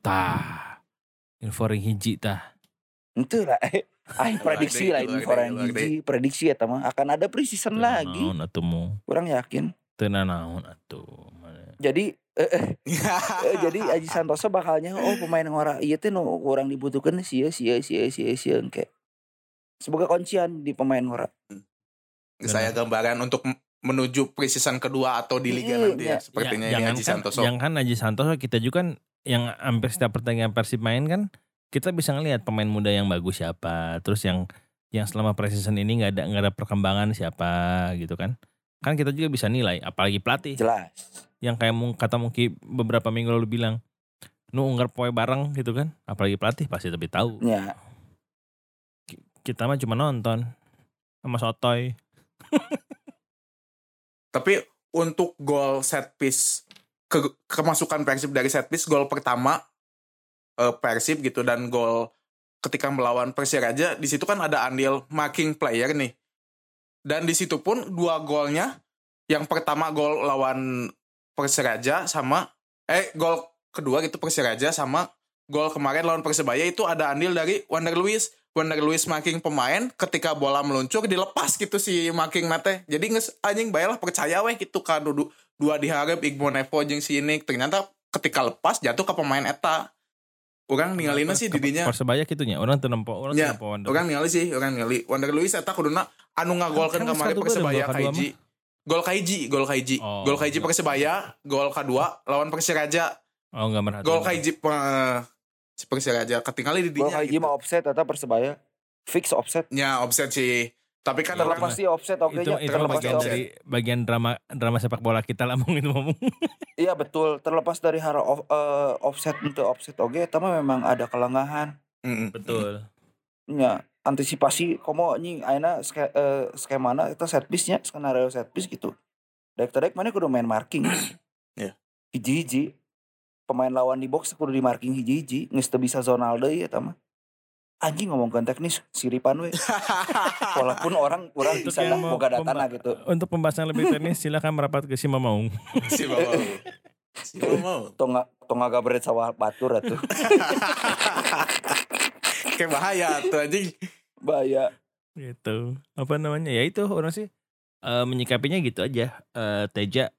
Tah. Info ring hiji tah.
itu lah eh ah, prediksi lah ini orang hiji prediksi ya teman akan ada pre-season lagi
Naon atuh mu.
orang yakin
atuh. Mana.
jadi eh, [LAUGHS] jadi Aji Santoso bakalnya oh pemain ngora iya teh no orang dibutuhkan sia sia sia sia sia kayak sebagai kuncian di pemain ngora.
Saya gambaran untuk menuju preseason kedua atau di liga
Iya,
nanti
iya.
ya. Sepertinya
Ya,
ini
kan-
Santoso.
Jangan kan Aji Santoso kita juga kan yang hampir setiap pertandingan Persib main kan kita bisa ngelihat pemain muda yang bagus siapa, terus yang yang selama preseason ini nggak ada nggak ada perkembangan siapa gitu kan. Kan kita juga bisa nilai, apalagi pelatih
Jelas.
Yang kayak mung- kata mungkin beberapa minggu lalu bilang, nu unggar poe bareng gitu kan, apalagi pelatih pasti lebih tahu.
Ya,
Kita mah cuma nonton sama sotoy. [LAUGHS]
Tapi untuk gol set piece ke- kemasukan Persib dari set piece gol pertama eh, Persib gitu dan gol ketika melawan Persiraja di situ kan ada andil marking player nih. Dan di situ pun dua golnya yang pertama gol lawan Persiraja sama eh gol kedua gitu Persiraja sama gol kemarin lawan Persebaya itu ada andil dari Wander Luis. Wander Luis marking pemain ketika bola meluncur dilepas gitu si marking nate. Jadi nges anjing bayalah percaya weh gitu kan duduk dua diharap Igbo Nevo jeung si Nick ternyata ketika lepas jatuh ke pemain eta. Orang ninggalina sih didinya.
Persebaya gitunya, orang tuh nempo, orang
Ya,
nempo Wander.
Orang ningali sih, orang ningali. Wander Luis eta kuduna anu ngagolkeun kemarin Persebaya Kaiji. Gol Kaiji, gol Kaiji.
Oh,
gol Kaiji
iya.
Persebaya, gol kedua lawan Persiraja.
Oh enggak merhatiin.
Gol Kaiji eh, si Persiraja ketinggalan di
gol
dinya.
Haji
Gitu.
mah offset atau persebaya fix offset.
Ya, offset sih. Tapi kan
Terlepas sih offset oke
itu
nya
itu
terlepas
bagian dari bagian drama drama sepak bola kita lah [LAUGHS] mungkin ngomong.
Iya betul, terlepas dari hara off, eh, offset untuk offset oke, okay, memang ada kelengahan.
Mm-mm.
Betul.
Ya, antisipasi komo anjing ayeuna ske, eh, skemana itu set piece nya skenario set piece gitu. Dek dek mana kudu main marking. [CLEARS THROAT]
Ya.
Hiji-hiji. Pemain lawan di box kudu di marking hiji-hiji, geus teu bisa zonal deui eta mah. Anjing ngomongkeun teknis siripan we. [LAUGHS] Walaupun orang orang
Untuk
bisa lah boga datana
pemba-
gitu.
Untuk pembahasan lebih teknis [LAUGHS] silakan merapat ke si Mamaung.
si Bapak. Si Bapak.
Tonga tonga gabret sawah batur atuh. [LAUGHS]
Kayak bahaya tuh anjing.
Bahaya.
gitu. Apa namanya? Ya itu orang sih eh, menyikapinya gitu aja. Eh, Teja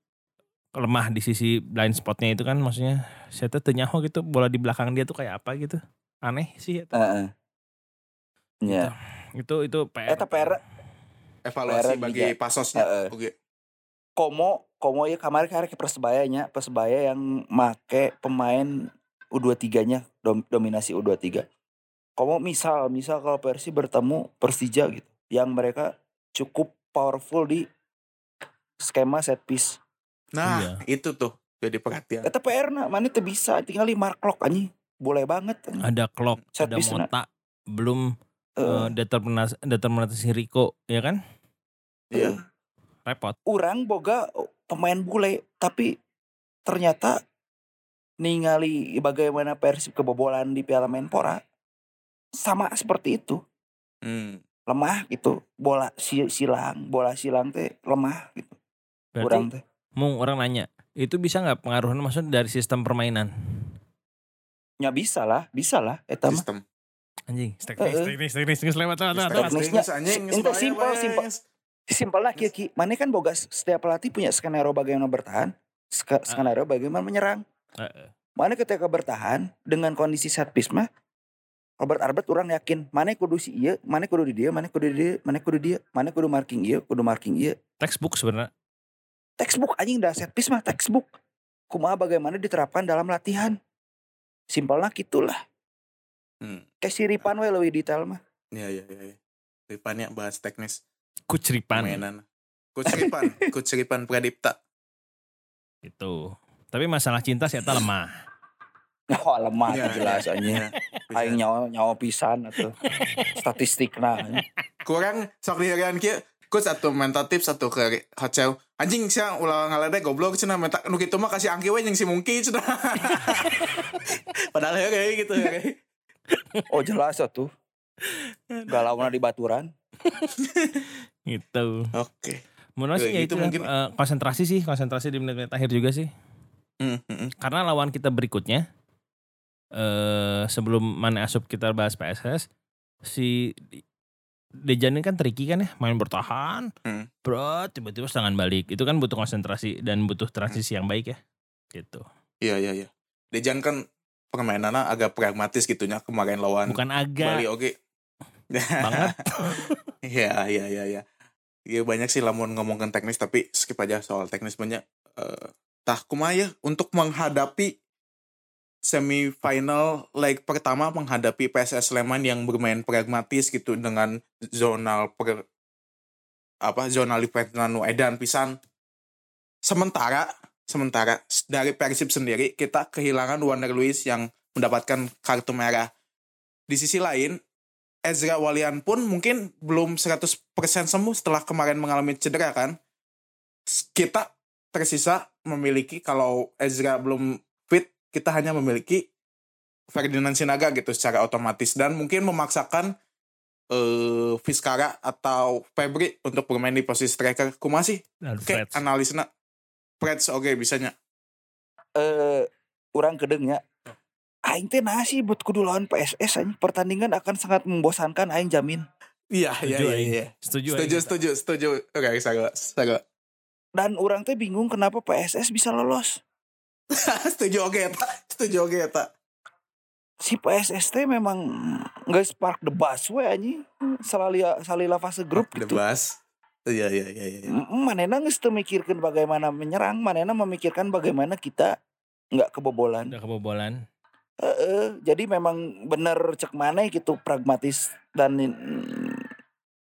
lemah di sisi blind spotnya itu kan maksudnya saya tuh teu nyaho gitu bola di belakang dia tuh kayak apa gitu. Aneh sih eta.
Heeh. Ya.
Itu itu PR.
Eta PR
Evaluasi
Peren
bagi
juga.
pasosnya.
Heeh.
Oke.
Komo Komo ya kemarin kemarin ke Persebaya nya Persebaya yang make pemain U23 nya dom, dominasi U23 Komo misal misal kalau Persi bertemu Persija gitu yang mereka cukup powerful di skema set piece
Nah,
Iya.
itu tuh jadi perhatian.
Eta PR na mana tuh bisa tinggal di mark lock anjing boleh banget anjing.
Ada clock,
Set
ada
piece na.
Mota, belum
Eh,
eh, determinasi determinasi Rico, ya kan?
Iya.
Repot.
orang boga pemain bule tapi ternyata ningali bagaimana Persib kebobolan di Piala Menpora sama seperti itu
Hmm.
lemah gitu bola si- silang bola silang teh lemah gitu
Berarti
kurang teh
Mung orang nanya, itu bisa nggak pengaruhnya maksudnya dari sistem permainan?
ya bisa lah bisa lah eta mah
Sistem.
Anjing, teknis, teknis, teknis, teknis, lewat, lewat, lewat, lewat.
Teknisnya,
bahaya,
simpel, simpel. simpel lah kia ki mana kan boga setiap pelatih punya skenario bagaimana bertahan ske- skenario bagaimana menyerang mana ketika bertahan dengan kondisi set piece mah Robert Arbet orang yakin mana kudu si iya mana kudu di dia mana kudu di dia mana kudu dia mana kudu marking iya kudu marking iya
Textbook sebenarnya.
textbook anjing dah set piece mah textbook kumaha bagaimana diterapkan dalam latihan simpelnya gitulah
Hmm.
kayak siripan we lebih detail mah
Iya, iya, iya. iya. Ripannya bahas teknis
Kuceripan
permainan. Coach Ripan, [LAUGHS] Coach Ripan Pradipta.
gitu. Tapi masalah cinta saya lemah. [LAUGHS]
Oh lemah
Iya,
jelas
iya.
anjing.
Bisa.
Aing nyawa nyawa pisan atau statistik nah.
kurang sok diharian kieu ku satu minta tips satu ke hotel anjing sia ulah ngalede goblok cenah minta nu kitu mah kasih angki we jeung si mungki cenah [LAUGHS] padahal ya kayak gitu ya
Oh jelas atuh. Galau di baturan. [LAUGHS]
Gitu.
oke
Menurut sih
Ya,
ya
gitu
itu
mungkin.
eh, konsentrasi sih, konsentrasi di menit-menit akhir juga sih.
Hmm, hmm.
Karena lawan kita berikutnya eh sebelum mana asup kita bahas PSS si Dejan ini kan tricky kan ya main bertahan.
Hmm.
bro tiba-tiba serangan balik. Itu kan butuh konsentrasi dan butuh transisi yang baik ya gitu.
Iya iya iya. Dejan kan permainannya agak pragmatis gitunya kemarin lawan
bukan agak.
Bali oke.
Banget. [LAUGHS]
Iya, iya, iya, iya. Iya banyak sih lamun ngomongin teknis tapi skip aja soal teknis. Banyak. Eh, tah kumaha ya untuk menghadapi semifinal leg pertama menghadapi PSS Sleman yang bermain pragmatis gitu dengan zonal per apa zonal nu edan pisan. Sementara sementara dari Persib sendiri kita kehilangan Wander Luis yang mendapatkan kartu merah. Di sisi lain Ezra Walian pun mungkin belum 100% sembuh setelah kemarin mengalami cedera kan. Kita tersisa memiliki kalau Ezra belum kita hanya memiliki Ferdinand Sinaga gitu secara otomatis dan mungkin memaksakan eh Fiskara atau Febri untuk bermain di posisi striker. Kumasi?
Dan
Oke,
Freds.
analisna. Freds oke bisanya.
Eh orang kedengnya Aing teh sih buat kudu lawan PSS anjing. Pertandingan akan sangat membosankan aing jamin.
Iya, iya, iya,
Aing.
iya.
setuju
Setuju,
Aing.
setuju, setuju. Oke, saga, saga.
Dan orang teh bingung kenapa PSS bisa lolos. [LAUGHS]
setuju oke, eta. Setuju oke, eta.
Si PSS teh memang nggak spark the bus we anjing. Salila salila fase grup
The
gitu.
Bus. Iya, iya, iya, iya.
Manena geus teu mikirkeun bagaimana menyerang, manena memikirkan bagaimana kita nggak kebobolan.
udah kebobolan
Heeh, jadi memang bener cek mana gitu pragmatis dan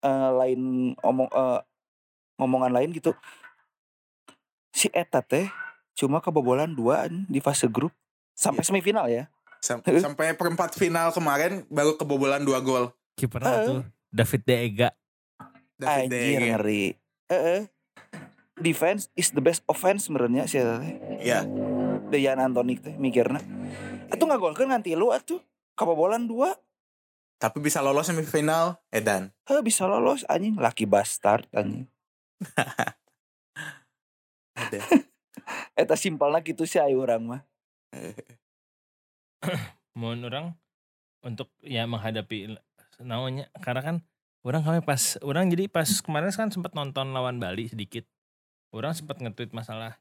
eh, lain omong eh, ngomongan lain gitu. Si Eta teh cuma kebobolan dua di fase grup sampai
Iya.
semifinal ya.
Sam- [LAUGHS] sampai perempat final kemarin baru kebobolan dua gol.
kipernya
Eh.
tuh David De Ega
David De
Anjir
Gea.
ngeri. Heeh. Defense is the best offense sebenarnya si Eta teh.
Iya.
Dejan Antonik teh mikirna. Atuh ngagolkeun nganti lu atuh. Kebobolan dua,
Tapi bisa lolos semifinal, Edan.
heh bisa lolos anjing laki bastard anjing. [LAUGHS]
Ada. [LAUGHS]
Eta simpelna gitu sih ayo orang mah. [LAUGHS]
mohon orang untuk ya menghadapi namanya karena kan orang kami pas orang jadi pas kemarin kan sempat nonton lawan Bali sedikit. Orang sempat nge-tweet masalah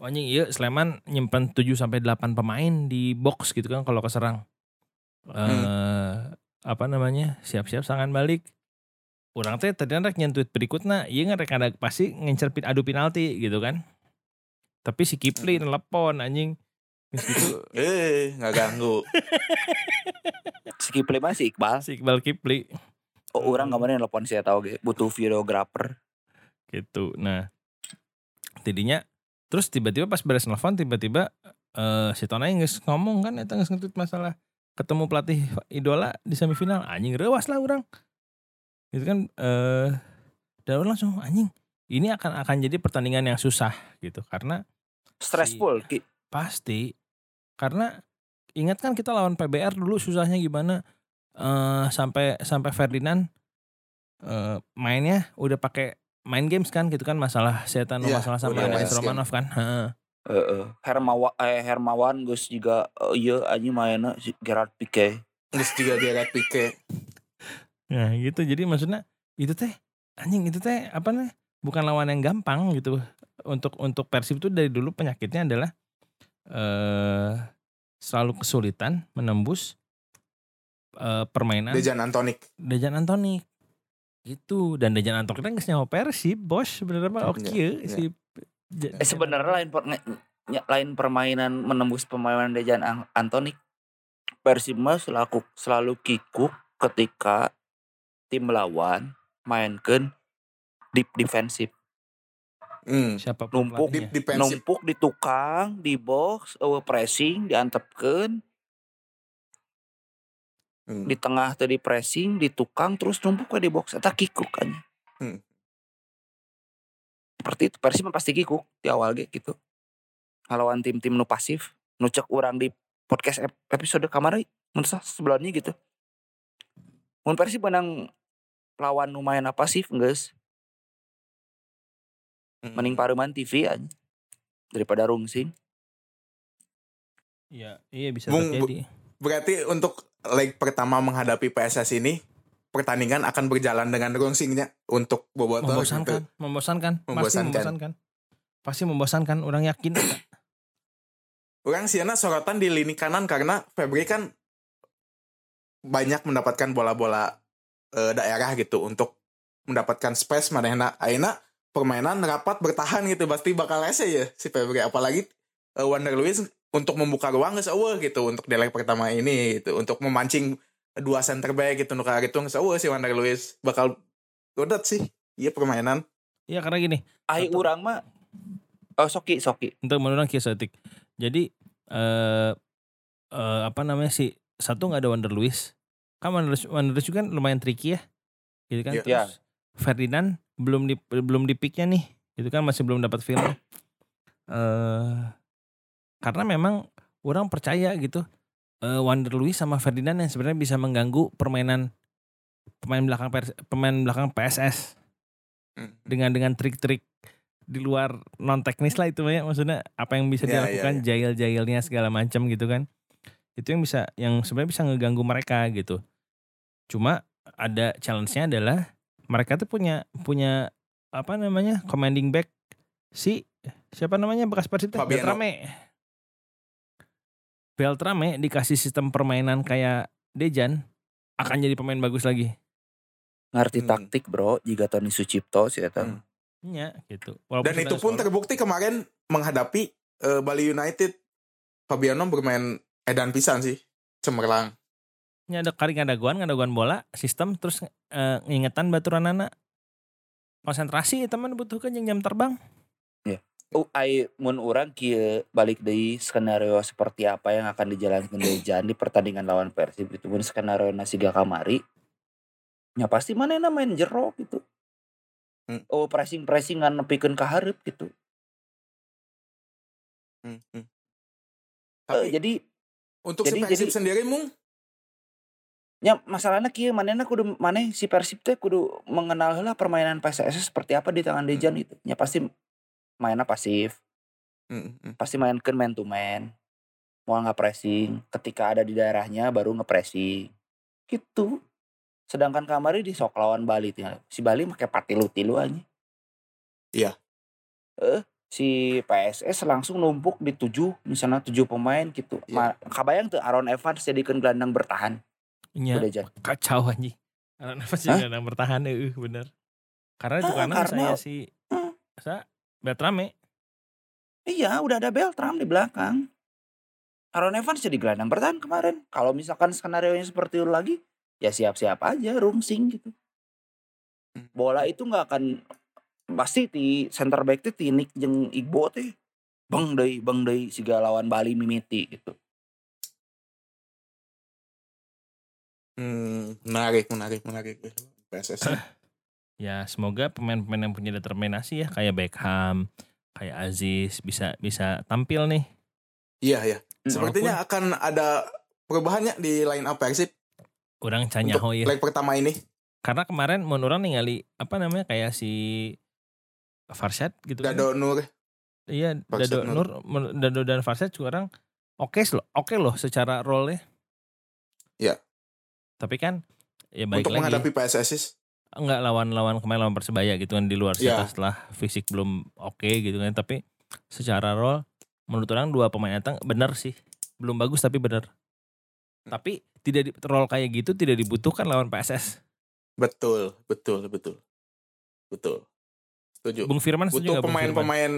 "Wah, anjing iya Sleman nyimpan 7 sampai 8 pemain di box gitu kan kalau keserang. Eh apa namanya siap-siap serangan balik. Orang teh tadi rek nyen-tweet berikutnya iya nggak rek ada pasti ngincer adu penalti gitu kan tapi si Kipli telepon anjing. Gitu [LAUGHS]
Eh, nggak ganggu. [LAUGHS]
Si Kipli mah si Iqbal.
si Iqbal Kipli
Oh, orang kemarin telepon saya tahu ge. Butuh videographer.
gitu. Nah tidinya terus tiba-tiba pas beres nelfon tiba-tiba eh si Tonai nges ngomong kan eta nges ngetweet masalah ketemu pelatih idola di semifinal. Anjing rewas lah orang gitu kan eh dan orang langsung anjing ini akan akan jadi pertandingan yang susah gitu. Karena
Stressful. Ki.
pasti karena ingat kan kita lawan PBR dulu susahnya gimana eh sampai sampai Ferdinand eh mainnya udah pakai main games kan gitu kan masalah setan
Iya,
masalah sama
udah
Dennis
main
Romanov kan Heeh.
Heeh. Hermawan eh Hermawan geus juga eh, ieu anjing mainna si Gerard Pique.
Terus juga dia Pique.
nah gitu jadi maksudnya itu teh anjing itu teh apa nih bukan lawan yang gampang gitu untuk untuk Persib itu dari dulu penyakitnya adalah eh selalu kesulitan menembus eh, permainan
Dejan Antonik.
Dejan Antonik gitu dan Dejan Antonik kan nyawa Persib bos sebenarnya mah oke
Iya, iya.
si Ja-
Eh sebenarnya lain per, lain permainan menembus permainan Dejan An- Antonik. Persib mah selaku selalu kikuk ketika tim lawan mainkan deep defensif.
Hmm.
Siapa
Numpuk
Di, di
numpuk di tukang di box eueuh pressing diantepkeun.
Hmm.
di tengah tadi pressing di tukang terus numpuk di box. Eta kikuk kan
Hmm.
seperti itu. Persib pasti kikuk di awal ge gitu. Ngelawan tim-tim nu pasif nu cek urang di podcast ep- episode kamari mun sah sebelumnya gitu. Mun Persib menang lawan nu main pasif geus
Hmm.
mending paruman TV aja daripada rungsing
Iya, iya bisa
Bung,
terjadi.
Berarti untuk leg pertama menghadapi PSS ini pertandingan akan berjalan dengan rungsingnya untuk Bobotoh
membosankan,
gitu.
membosankan, pasti
Membosankan.
membosankan. Pasti membosankan, orang yakin.
Orang siana sorotan di lini kanan karena Febri kan banyak mendapatkan bola-bola eh, daerah gitu untuk mendapatkan space manehna aina permainan rapat bertahan gitu pasti bakal ese ya si Febri apalagi eh, Wander Luiz untuk membuka ruang geus eueuh gitu untuk di leg pertama ini gitu untuk memancing dua center back gitu nu gitu geus eueuh si Wander Luiz bakal godat sih iya permainan
Iya karena gini,
ai urang mah oh soki soki
untuk menurut kinesetik. Jadi eh eh, apa namanya sih satu nggak ada Wander Luiz. Kan Wander Luiz, Luiz juga kan lumayan tricky ya, gitu kan.
Iya.
Terus
Iya.
Ferdinand belum di belum di picknya nih, gitu kan masih belum dapat feel. [COUGHS] Eh karena memang orang percaya gitu eh Wander Luiz sama Ferdinand yang sebenarnya bisa mengganggu permainan pemain belakang pemain belakang PSS
Hmm.
dengan dengan trik-trik di luar non teknis lah itu ya maksudnya apa yang bisa
Ya,
dilakukan
ya,
jail-jailnya segala macam gitu kan. Itu yang bisa yang sebenarnya bisa ngeganggu mereka gitu. Cuma ada challenge-nya adalah mereka tuh punya punya apa namanya commanding back si siapa namanya bekas Persib. Beltrame Beltrame dikasih sistem permainan kayak Dejan akan jadi pemain bagus lagi
ngerti
Hmm.
taktik bro jika Tony Sucipto sih
Hmm.
Iya gitu.
Dan itu pun terbukti kemarin menghadapi eh, Bali United. Fabiano bermain edan pisan sih. Cemerlang.
Ya ada kali ngadaguan, ngadaguan bola, sistem terus eh, ngingetan baturan anak. Konsentrasi teman butuhkan yang jam terbang.
Oh, ai mun urang kieu balik deui skenario seperti apa yang akan dijalankan Dejan di pertandingan lawan Persib itu mun skenario nasiga kamari ya pasti manehna main jero gitu.
Hmm.
Oh pressing pressingan nepikeun ka hareup gitu.
Hmm, hmm. Tapi
jadi
untuk
jadi-
si Persib
jadi-
sendiri mung
ya masalahnya kieu manehna kudu maneh si Persib teh kudu mengenal heula permainan PSS seperti apa di tangan Dejan itu. Ya pasti mainnya pasif.
Hmm, hmm.
pasti mainkan man to man mau nggak pressing ketika ada di daerahnya baru nge-pressing gitu sedangkan kamari di sok lawan Bali tinggal si Bali pakai patilu tilu aja
Iya.
eh si PSS langsung numpuk di tujuh misalnya tujuh pemain gitu. Ma- kabayang tuh Aaron Evans jadikan gelandang bertahan
Iya, kacau anjing. Karena apa sih
Hah?
kadang bertahan eh bener. Karena itu
Ah,
karena
karena-
saya si
Hmm.
sa Beltrame
iya udah ada Beltram di belakang Aaron Evans jadi gelandang bertahan kemarin kalau misalkan skenario nya seperti itu lagi ya siap-siap aja rungsing gitu bola itu nggak akan pasti di center back teh Tinik jeung Igbo teh bang deui bang deui siga lawan Bali mimiti gitu
Hmm, menarik, menarik, menarik. PSS.
ya semoga pemain-pemain yang punya determinasi ya kayak Beckham, kayak Aziz bisa bisa tampil nih.
Iya, iya.
Hmm.
Sepertinya akan ada perubahannya di line up Persib
Orang
untuk
canyaho ya.
leg pertama ini.
Karena kemarin mau orang ningali apa namanya kayak si Farshad gitu kan.
Dado Nur.
Iya,
Farshad
Dado
Nur.
Nur, Dado dan Farshad juga orang oke loh, oke loh secara role-nya.
Iya.
Tapi kan ya baik
untuk
lagi
menghadapi PSSis.
enggak lawan-lawan kemarin lawan Persebaya gitu kan di luar
Iya.
setelah, setelah fisik belum oke gitu kan tapi secara role menurut orang dua pemain datang benar sih belum bagus tapi benar
Hmm.
tapi tidak di, role kayak gitu tidak dibutuhkan lawan PSS
Betul, betul, betul. Betul. Setuju.
Bung Firman setuju
butuh pemain-pemain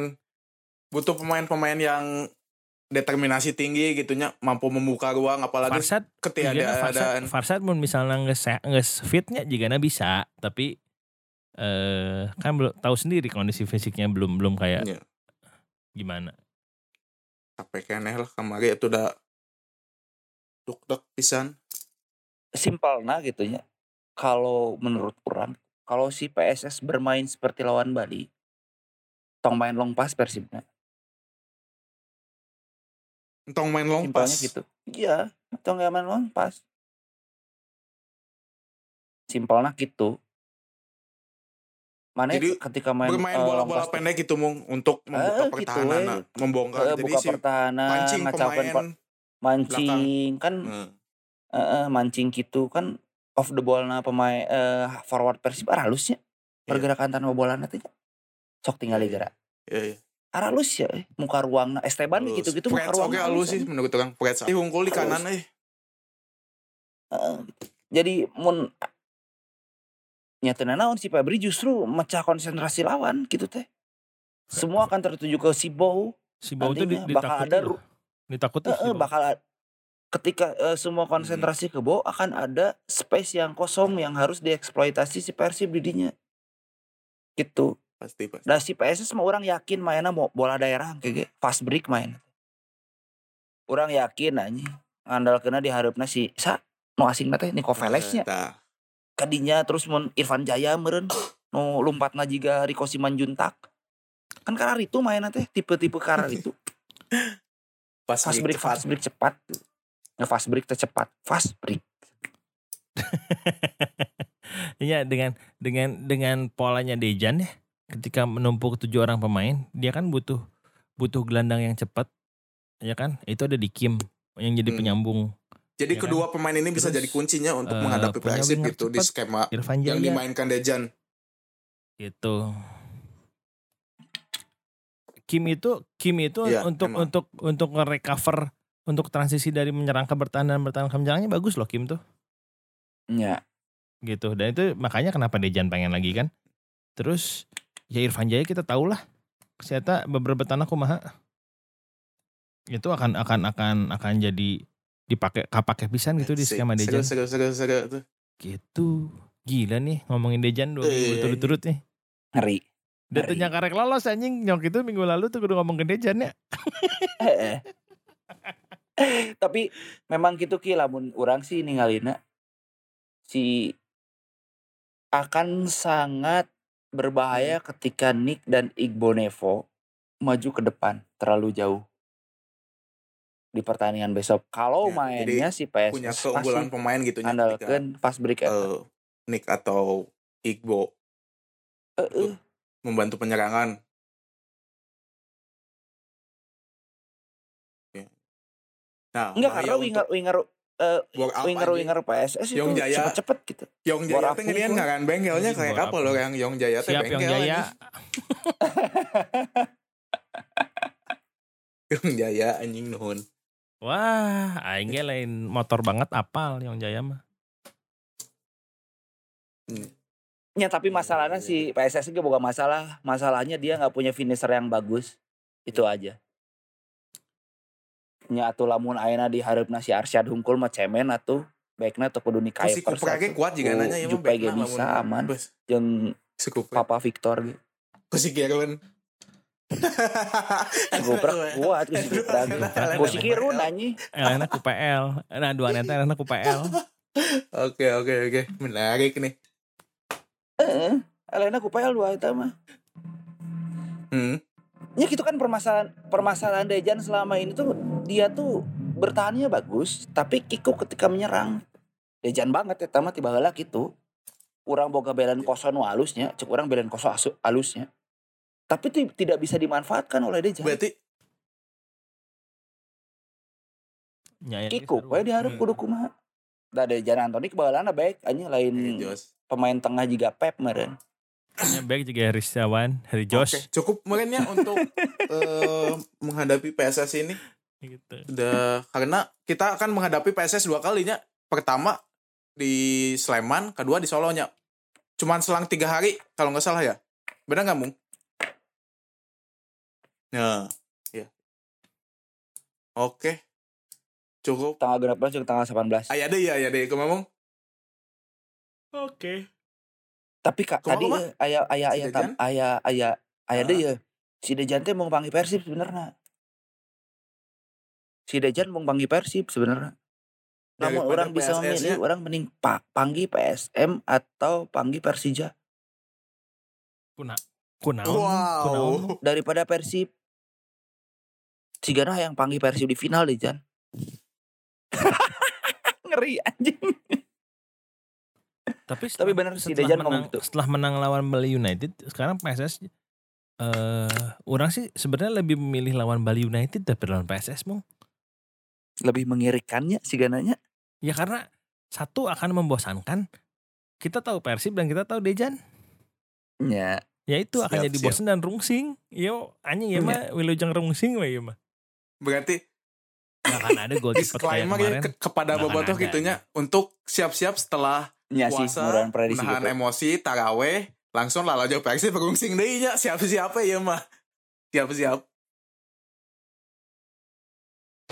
butuh pemain-pemain yang determinasi tinggi gitunya mampu membuka ruang apalagi
Farsad
ketika
Jigana
ada
Farsad, Farsad mun misalnya nggak nggak fitnya jika bisa tapi eh kan belum tahu sendiri kondisi fisiknya belum belum kayak
Iya.
gimana.
Capek keneh lah kemarin itu udah duk duk pisan.
Simpel nah gitu ya. Kalau menurut orang, kalau si PSS bermain seperti lawan Bali, tong main long pass Persibnya.
Entong main long pass.
Simpelnya gitu. Iya, tong nggak main long pass. Simpelnya gitu. Mana
Jadi,
ketika main
Bermain
eh,
bola-bola
pass
pendek gitu mung untuk membuka
Eh, gitu,
pertahanan,
eh.
nah, membongkar.
eh,
Jadi
buka
si
pertahanan,
pancing
ngacaukan
pemain.
pa- mancing kan
Hmm.
eh, eh, mancing gitu kan off the ball na pemain eh, forward Persib ah, halusnya
Iya.
pergerakan tanpa bola nanti sok tinggal
Iya,
digera
Iya, iya.
Ah, halus ya eh. muka ruang Esteban
Halus.
gitu gitu muka ruang
oke halus sih menurut orang. Freds. Ih, unggul di kanan eh.
jadi mun nyatanya naon si Febri justru mecah konsentrasi lawan gitu teh semua akan tertuju ke si Bow
Si di-
Nantinya bakal
ditakuti
ada
loh. Ditakuti
Eh,
si
eh,
Bau.
bakal ketika eh, semua konsentrasi ke Bow akan ada space yang kosong yang harus dieksploitasi si Persib didinya gitu
Pasti, pasti.
Nah si PSS mah orang yakin mainnya mau bola daerah kayak gitu, fast break main. Orang yakin aja ngandal kena diharapna si sa no asing teh Niko Velesnya kadinya terus mun Irfan Jaya meren no lompatna jiga Riko Simanjuntak. Kan karar itu mainnya teh tipe-tipe karar itu
Pas [LAUGHS]
fast
break
break
cepat.
fast break cepat. Nge fast break teh cepat. Fast break. [LAUGHS]
Iya dengan dengan dengan polanya Dejan ya. Ketika menumpuk tujuh orang pemain, dia kan butuh butuh gelandang yang cepat. Ya kan? Itu ada di Kim yang jadi
Hmm.
penyambung
Jadi
Ya kan?
kedua pemain ini bisa
Terus,
jadi kuncinya untuk
eh,
menghadapi Persib gitu di skema
Irfan
yang dimainkan Dejan.
gitu. Kim itu Kim itu
Iya,
untuk
emang.
untuk untuk nge-recover untuk transisi dari menyerang ke bertahan dan bertahan ke menyerangnya bagus loh Kim tuh.
ya
gitu dan itu makanya kenapa Dejan pengen lagi kan terus ya Irfan Jaya kita tahu lah ternyata beberapa tanah kumaha itu akan akan akan akan jadi dipakai kapake pisan gitu di skema Dejan.
Seru, seru, seru, seru tuh.
gitu. Gila nih ngomongin Dejan dua minggu
Eh.
berturut-turut nih.
Ngeri.
Dia tuh karek lolos anjing. Nyok itu minggu lalu tuh kudu ngomongin Dejan ya.
Tapi memang gitu ki lamun orang sih ninggalina si akan sangat berbahaya ketika Nick dan Igbo Nevo maju ke depan terlalu jauh di pertandingan besok. Kalau
Ya,
mainnya si PS
Punya keunggulan pemain gitu ketika,
andalkan fast break
eh, Nick atau Igbo
Heeh.
membantu penyerangan. Ya. Nah,
Enggak karena winger winger
anjing.
winger PSS itu
Yong Jaya.
cepet-cepet gitu.
Yong Jaya
apa
teh ngelian
pun.
ngaran bengkelnya kayak apa loh yang Yong Jaya teh
siap
bengkel
yang Jaya. [LAUGHS]
Yong Jaya anjing nuhun.
wah aing lain motor banget apal yang Jaya mah
Ya tapi masalahnya si PSS juga bukan masalah. Masalahnya dia nggak punya finisher yang bagus. Itu aja. Nya atuh lamun ayeuna diharapna si Arsyad Hungkul mah cemen atuh. Baikna tuh kudu ni
Si
Kuipers
Kupra ge
atuh.
kuat juga nanya ya
Jupe ge bisa aman. Jeung
Si.
Papa Victor ge.
Ku si Gerwin.
Kupra kuat ku si Kupra ge. Ku si Kirun anjing.
elena ku PL nah dua neta elena ku PL
Oke oke oke menarik nih.
Heeh. Elena ku PL dua eta mah.
Hmm.
Ya gitu kan permasalahan permasalahan Dejan selama ini tuh dia tuh bertahannya bagus, tapi kikuk ketika menyerang. Dejan banget ya mah tiba heula gitu. Urang boga belan koso nu halusnya, cek urang belan koso asu, halusnya. Tapi ti- tidak bisa dimanfaatkan oleh Dejan.
Berarti
Nyai
Kikuk we diharap
Hmm.
kudu kumaha. Da Dejan Antoni kebagalana baik anjing lain
Eh, Jos.
pemain tengah juga Pep meren.
Ya, baik juga Harry Setiawan, Harry Josh.
Oke, cukup mungkin ya untuk [LAUGHS] eh, menghadapi PSS ini.
Gitu.
Udah karena kita akan menghadapi PSS dua kalinya. Pertama di Sleman, kedua di Solonya. Cuman selang tiga hari kalau nggak salah ya. Benar nggak mung? Nah, ya. Oke. Cukup.
Tanggal berapa cek tanggal 18.
Ayah deh ya, ayah deh. Kemamung.
Oke.
Tapi kak
Kumaha,
tadi eh, aya aya
Si
aya
Dejan?
tam- aya aya aya
Ah.
ya. Si Dejan teh mau panggil Persib sebenarnya. Si Dejan mau panggil Persib sebenarnya. Namun orang bisa memilih orang mending pa, panggil PSM atau panggil Persija
Kuna, kunaon,
Wow.
kunaon.
daripada Persib. Sigana yang panggil Persib di final Dejan. [LAUGHS] Ngeri anjing.
Tapi
Tapi
setelah-
bener si
setelah
Dejan
menang,
ngomong gitu.
Setelah menang lawan Bali United, sekarang PSS eh orang sih sebenarnya lebih memilih lawan Bali United daripada lawan PSS, Mung.
Lebih mengirikannya Sigananya.
Ya karena satu akan membosankan. Kita tahu Persib dan kita tahu Dejan.
Ya.
Ya itu akan
Siap,
jadi
siap.
bosan dan rungsing. Yo anjing ya
Iya.
mah wilujeng rungsing we ya mah.
Berarti
Gak akan ada gol [LAUGHS] cepet kayak
disclaimer ya
kemarin.
ke- kepada
akan
bobotoh gitunya untuk siap-siap setelah
Ya
puasa menahan
gitu.
emosi taraweh langsung lah aja Persib berungsing deui nya siap-siap ya mah siap-siap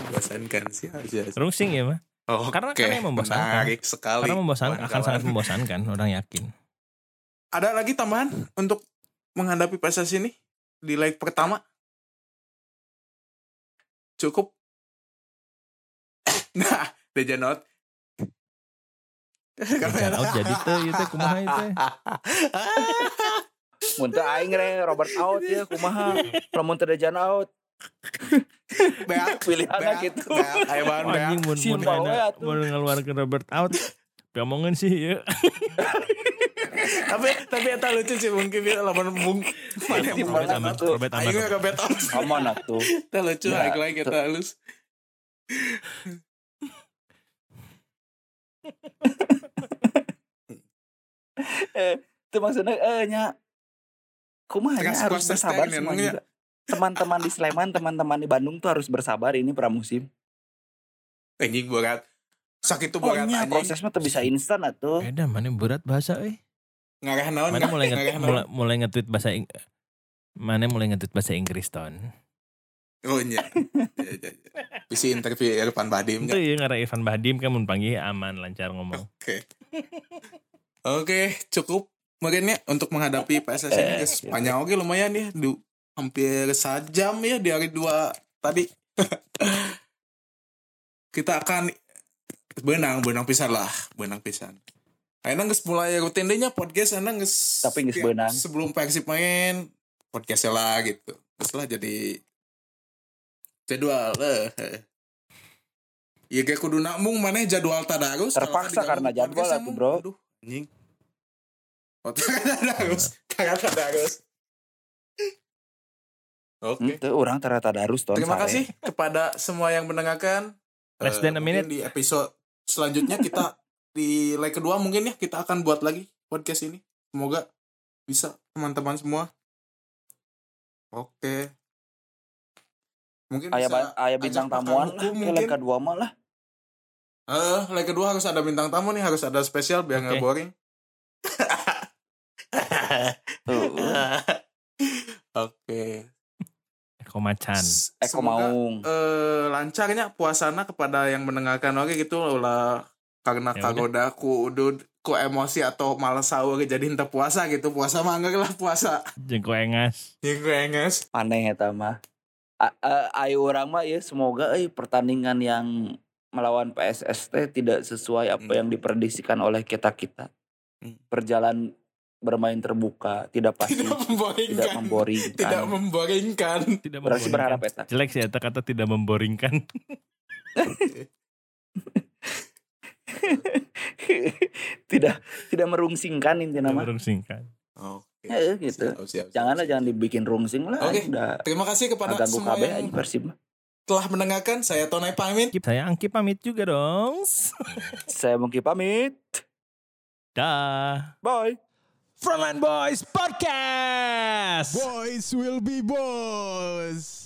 bosankan siap siap
Rungsing ya mah.
Oke,
Karena- karena yang membosankan.
menarik sekali.
Karena membosankan akan sangat membosankan, orang yakin.
Ada lagi tambahan untuk menghadapi PSS ini di leg pertama? Cukup? [LAUGHS] Nah, Dejanot.
Dejan out jadi tuh, itu kumaha itu.
Muntah aing re Robert out ya kumaha. Lamun teu Dejan out.
Beak, [LAUGHS]
Pilihannya
beak,
gitu.
beak,
Oh,
beak.
anjing mun mun ada
atuh.
mun ngeluarkeun Robert out. Ngomongin sih ya. [LAUGHS]
tapi tapi eta lucu sih mungkin dia lawan mana yang
Simpel
Robert. Robert aman.
ayo bet out
Aman atuh.
kita lucu
Ya,
lagi lagi kita halus [LAUGHS]
Eh, itu maksudnya eh nya kumaha harus bersabar
teknik,
semua
emangnya.
juga. Teman-teman di Sleman, teman-teman di Bandung tuh harus bersabar ini pramusim.
anjing berat sakit tuh berat
Pokoknya
anjing
proses mah tuh bisa instan atuh.
Beda mana berat bahasa euy.
ngarah naon
Mana mulai nge mulai, mulai nge-tweet bahasa Ing Mana mulai nge-tweet bahasa Inggris ton.
oh iya Ya, ya, ya. bisa interview Irfan Badim
Itu ya ngarah Ivan Badim kan mun panggil aman lancar ngomong.
Oke. Oke, cukup mungkin ya untuk menghadapi PSS ini
Eh,
guys. Panjang oke lumayan ya, du, hampir sejam ya di hari dua tadi. [LAUGHS] Kita akan benang, benang pisan lah, benang pisan. Ayo geus mulai rutin podcast anak geus
Tapi
tiap-
beunang.
Sebelum Persib main podcast lah gitu. Terus lah jadi jadwal eh. Iya kayak kudu namung mana jadwal tadarus
Terpaksa karena jadwal
emang,
bro.
Aduh, anjing. Oh, [LAUGHS] tadarus, karena tadarus. Oke.
Itu orang ternyata darus ton
Terima
sare.
kasih kepada semua yang mendengarkan. [LAUGHS]
Less
Eh,
than a
mungkin
minute.
Di episode selanjutnya kita [LAUGHS] di leg kedua mungkin ya kita akan buat lagi podcast ini. Semoga bisa teman-teman semua. Oke. Mungkin
Aya
bisa
ba- aya
ajak
bintang tamuan lah, ke
mungkin.
leg kedua mah lah.
Eh, leg kedua harus ada bintang tamu nih, harus ada spesial biar nggak
Oke.
boring. [LAUGHS]
Tuh.
Oke.
Eko Macan.
Eko
semoga,
Maung.
eh, lancarnya puasana kepada yang mendengarkan oke gitu ulah karena
Ya
kagoda ku udud ku emosi atau malas sahur jadi henteu puasa gitu puasa mah enggak lah puasa
Jengko engas.
yang gue enges
aneh eta mah. A- a- Ayo orang mah ya semoga eh pertandingan yang melawan PSS teh tidak sesuai apa
Hmm.
yang diprediksikan oleh kita-kita.
Hmm.
Berjalan bermain terbuka, tidak pasti,
tidak
tidak
memboringkan
memboringkan.
tidak memboringkan
Tidak
Berarti berharap
memboringkan.
eta.
Jelek sih eta kata tidak memboringkan. [LAUGHS]
tidak tidak merungsingkan intinya
Tidak
mah.
merungsingkan.
oke
Ya, gitu.
Siap, siap, siap,
Jangan lah
siap.
jangan dibikin rungsing lah.
Oke.
Udah
terima kasih kepada semua
KB aja
yang
Persib mah.
telah mendengarkan saya Tonai pamit
Saya Angki pamit juga dong.
Saya Mungki pamit.
Dah.
Bye.
Frontline Boys Podcast.
Boys will be boys.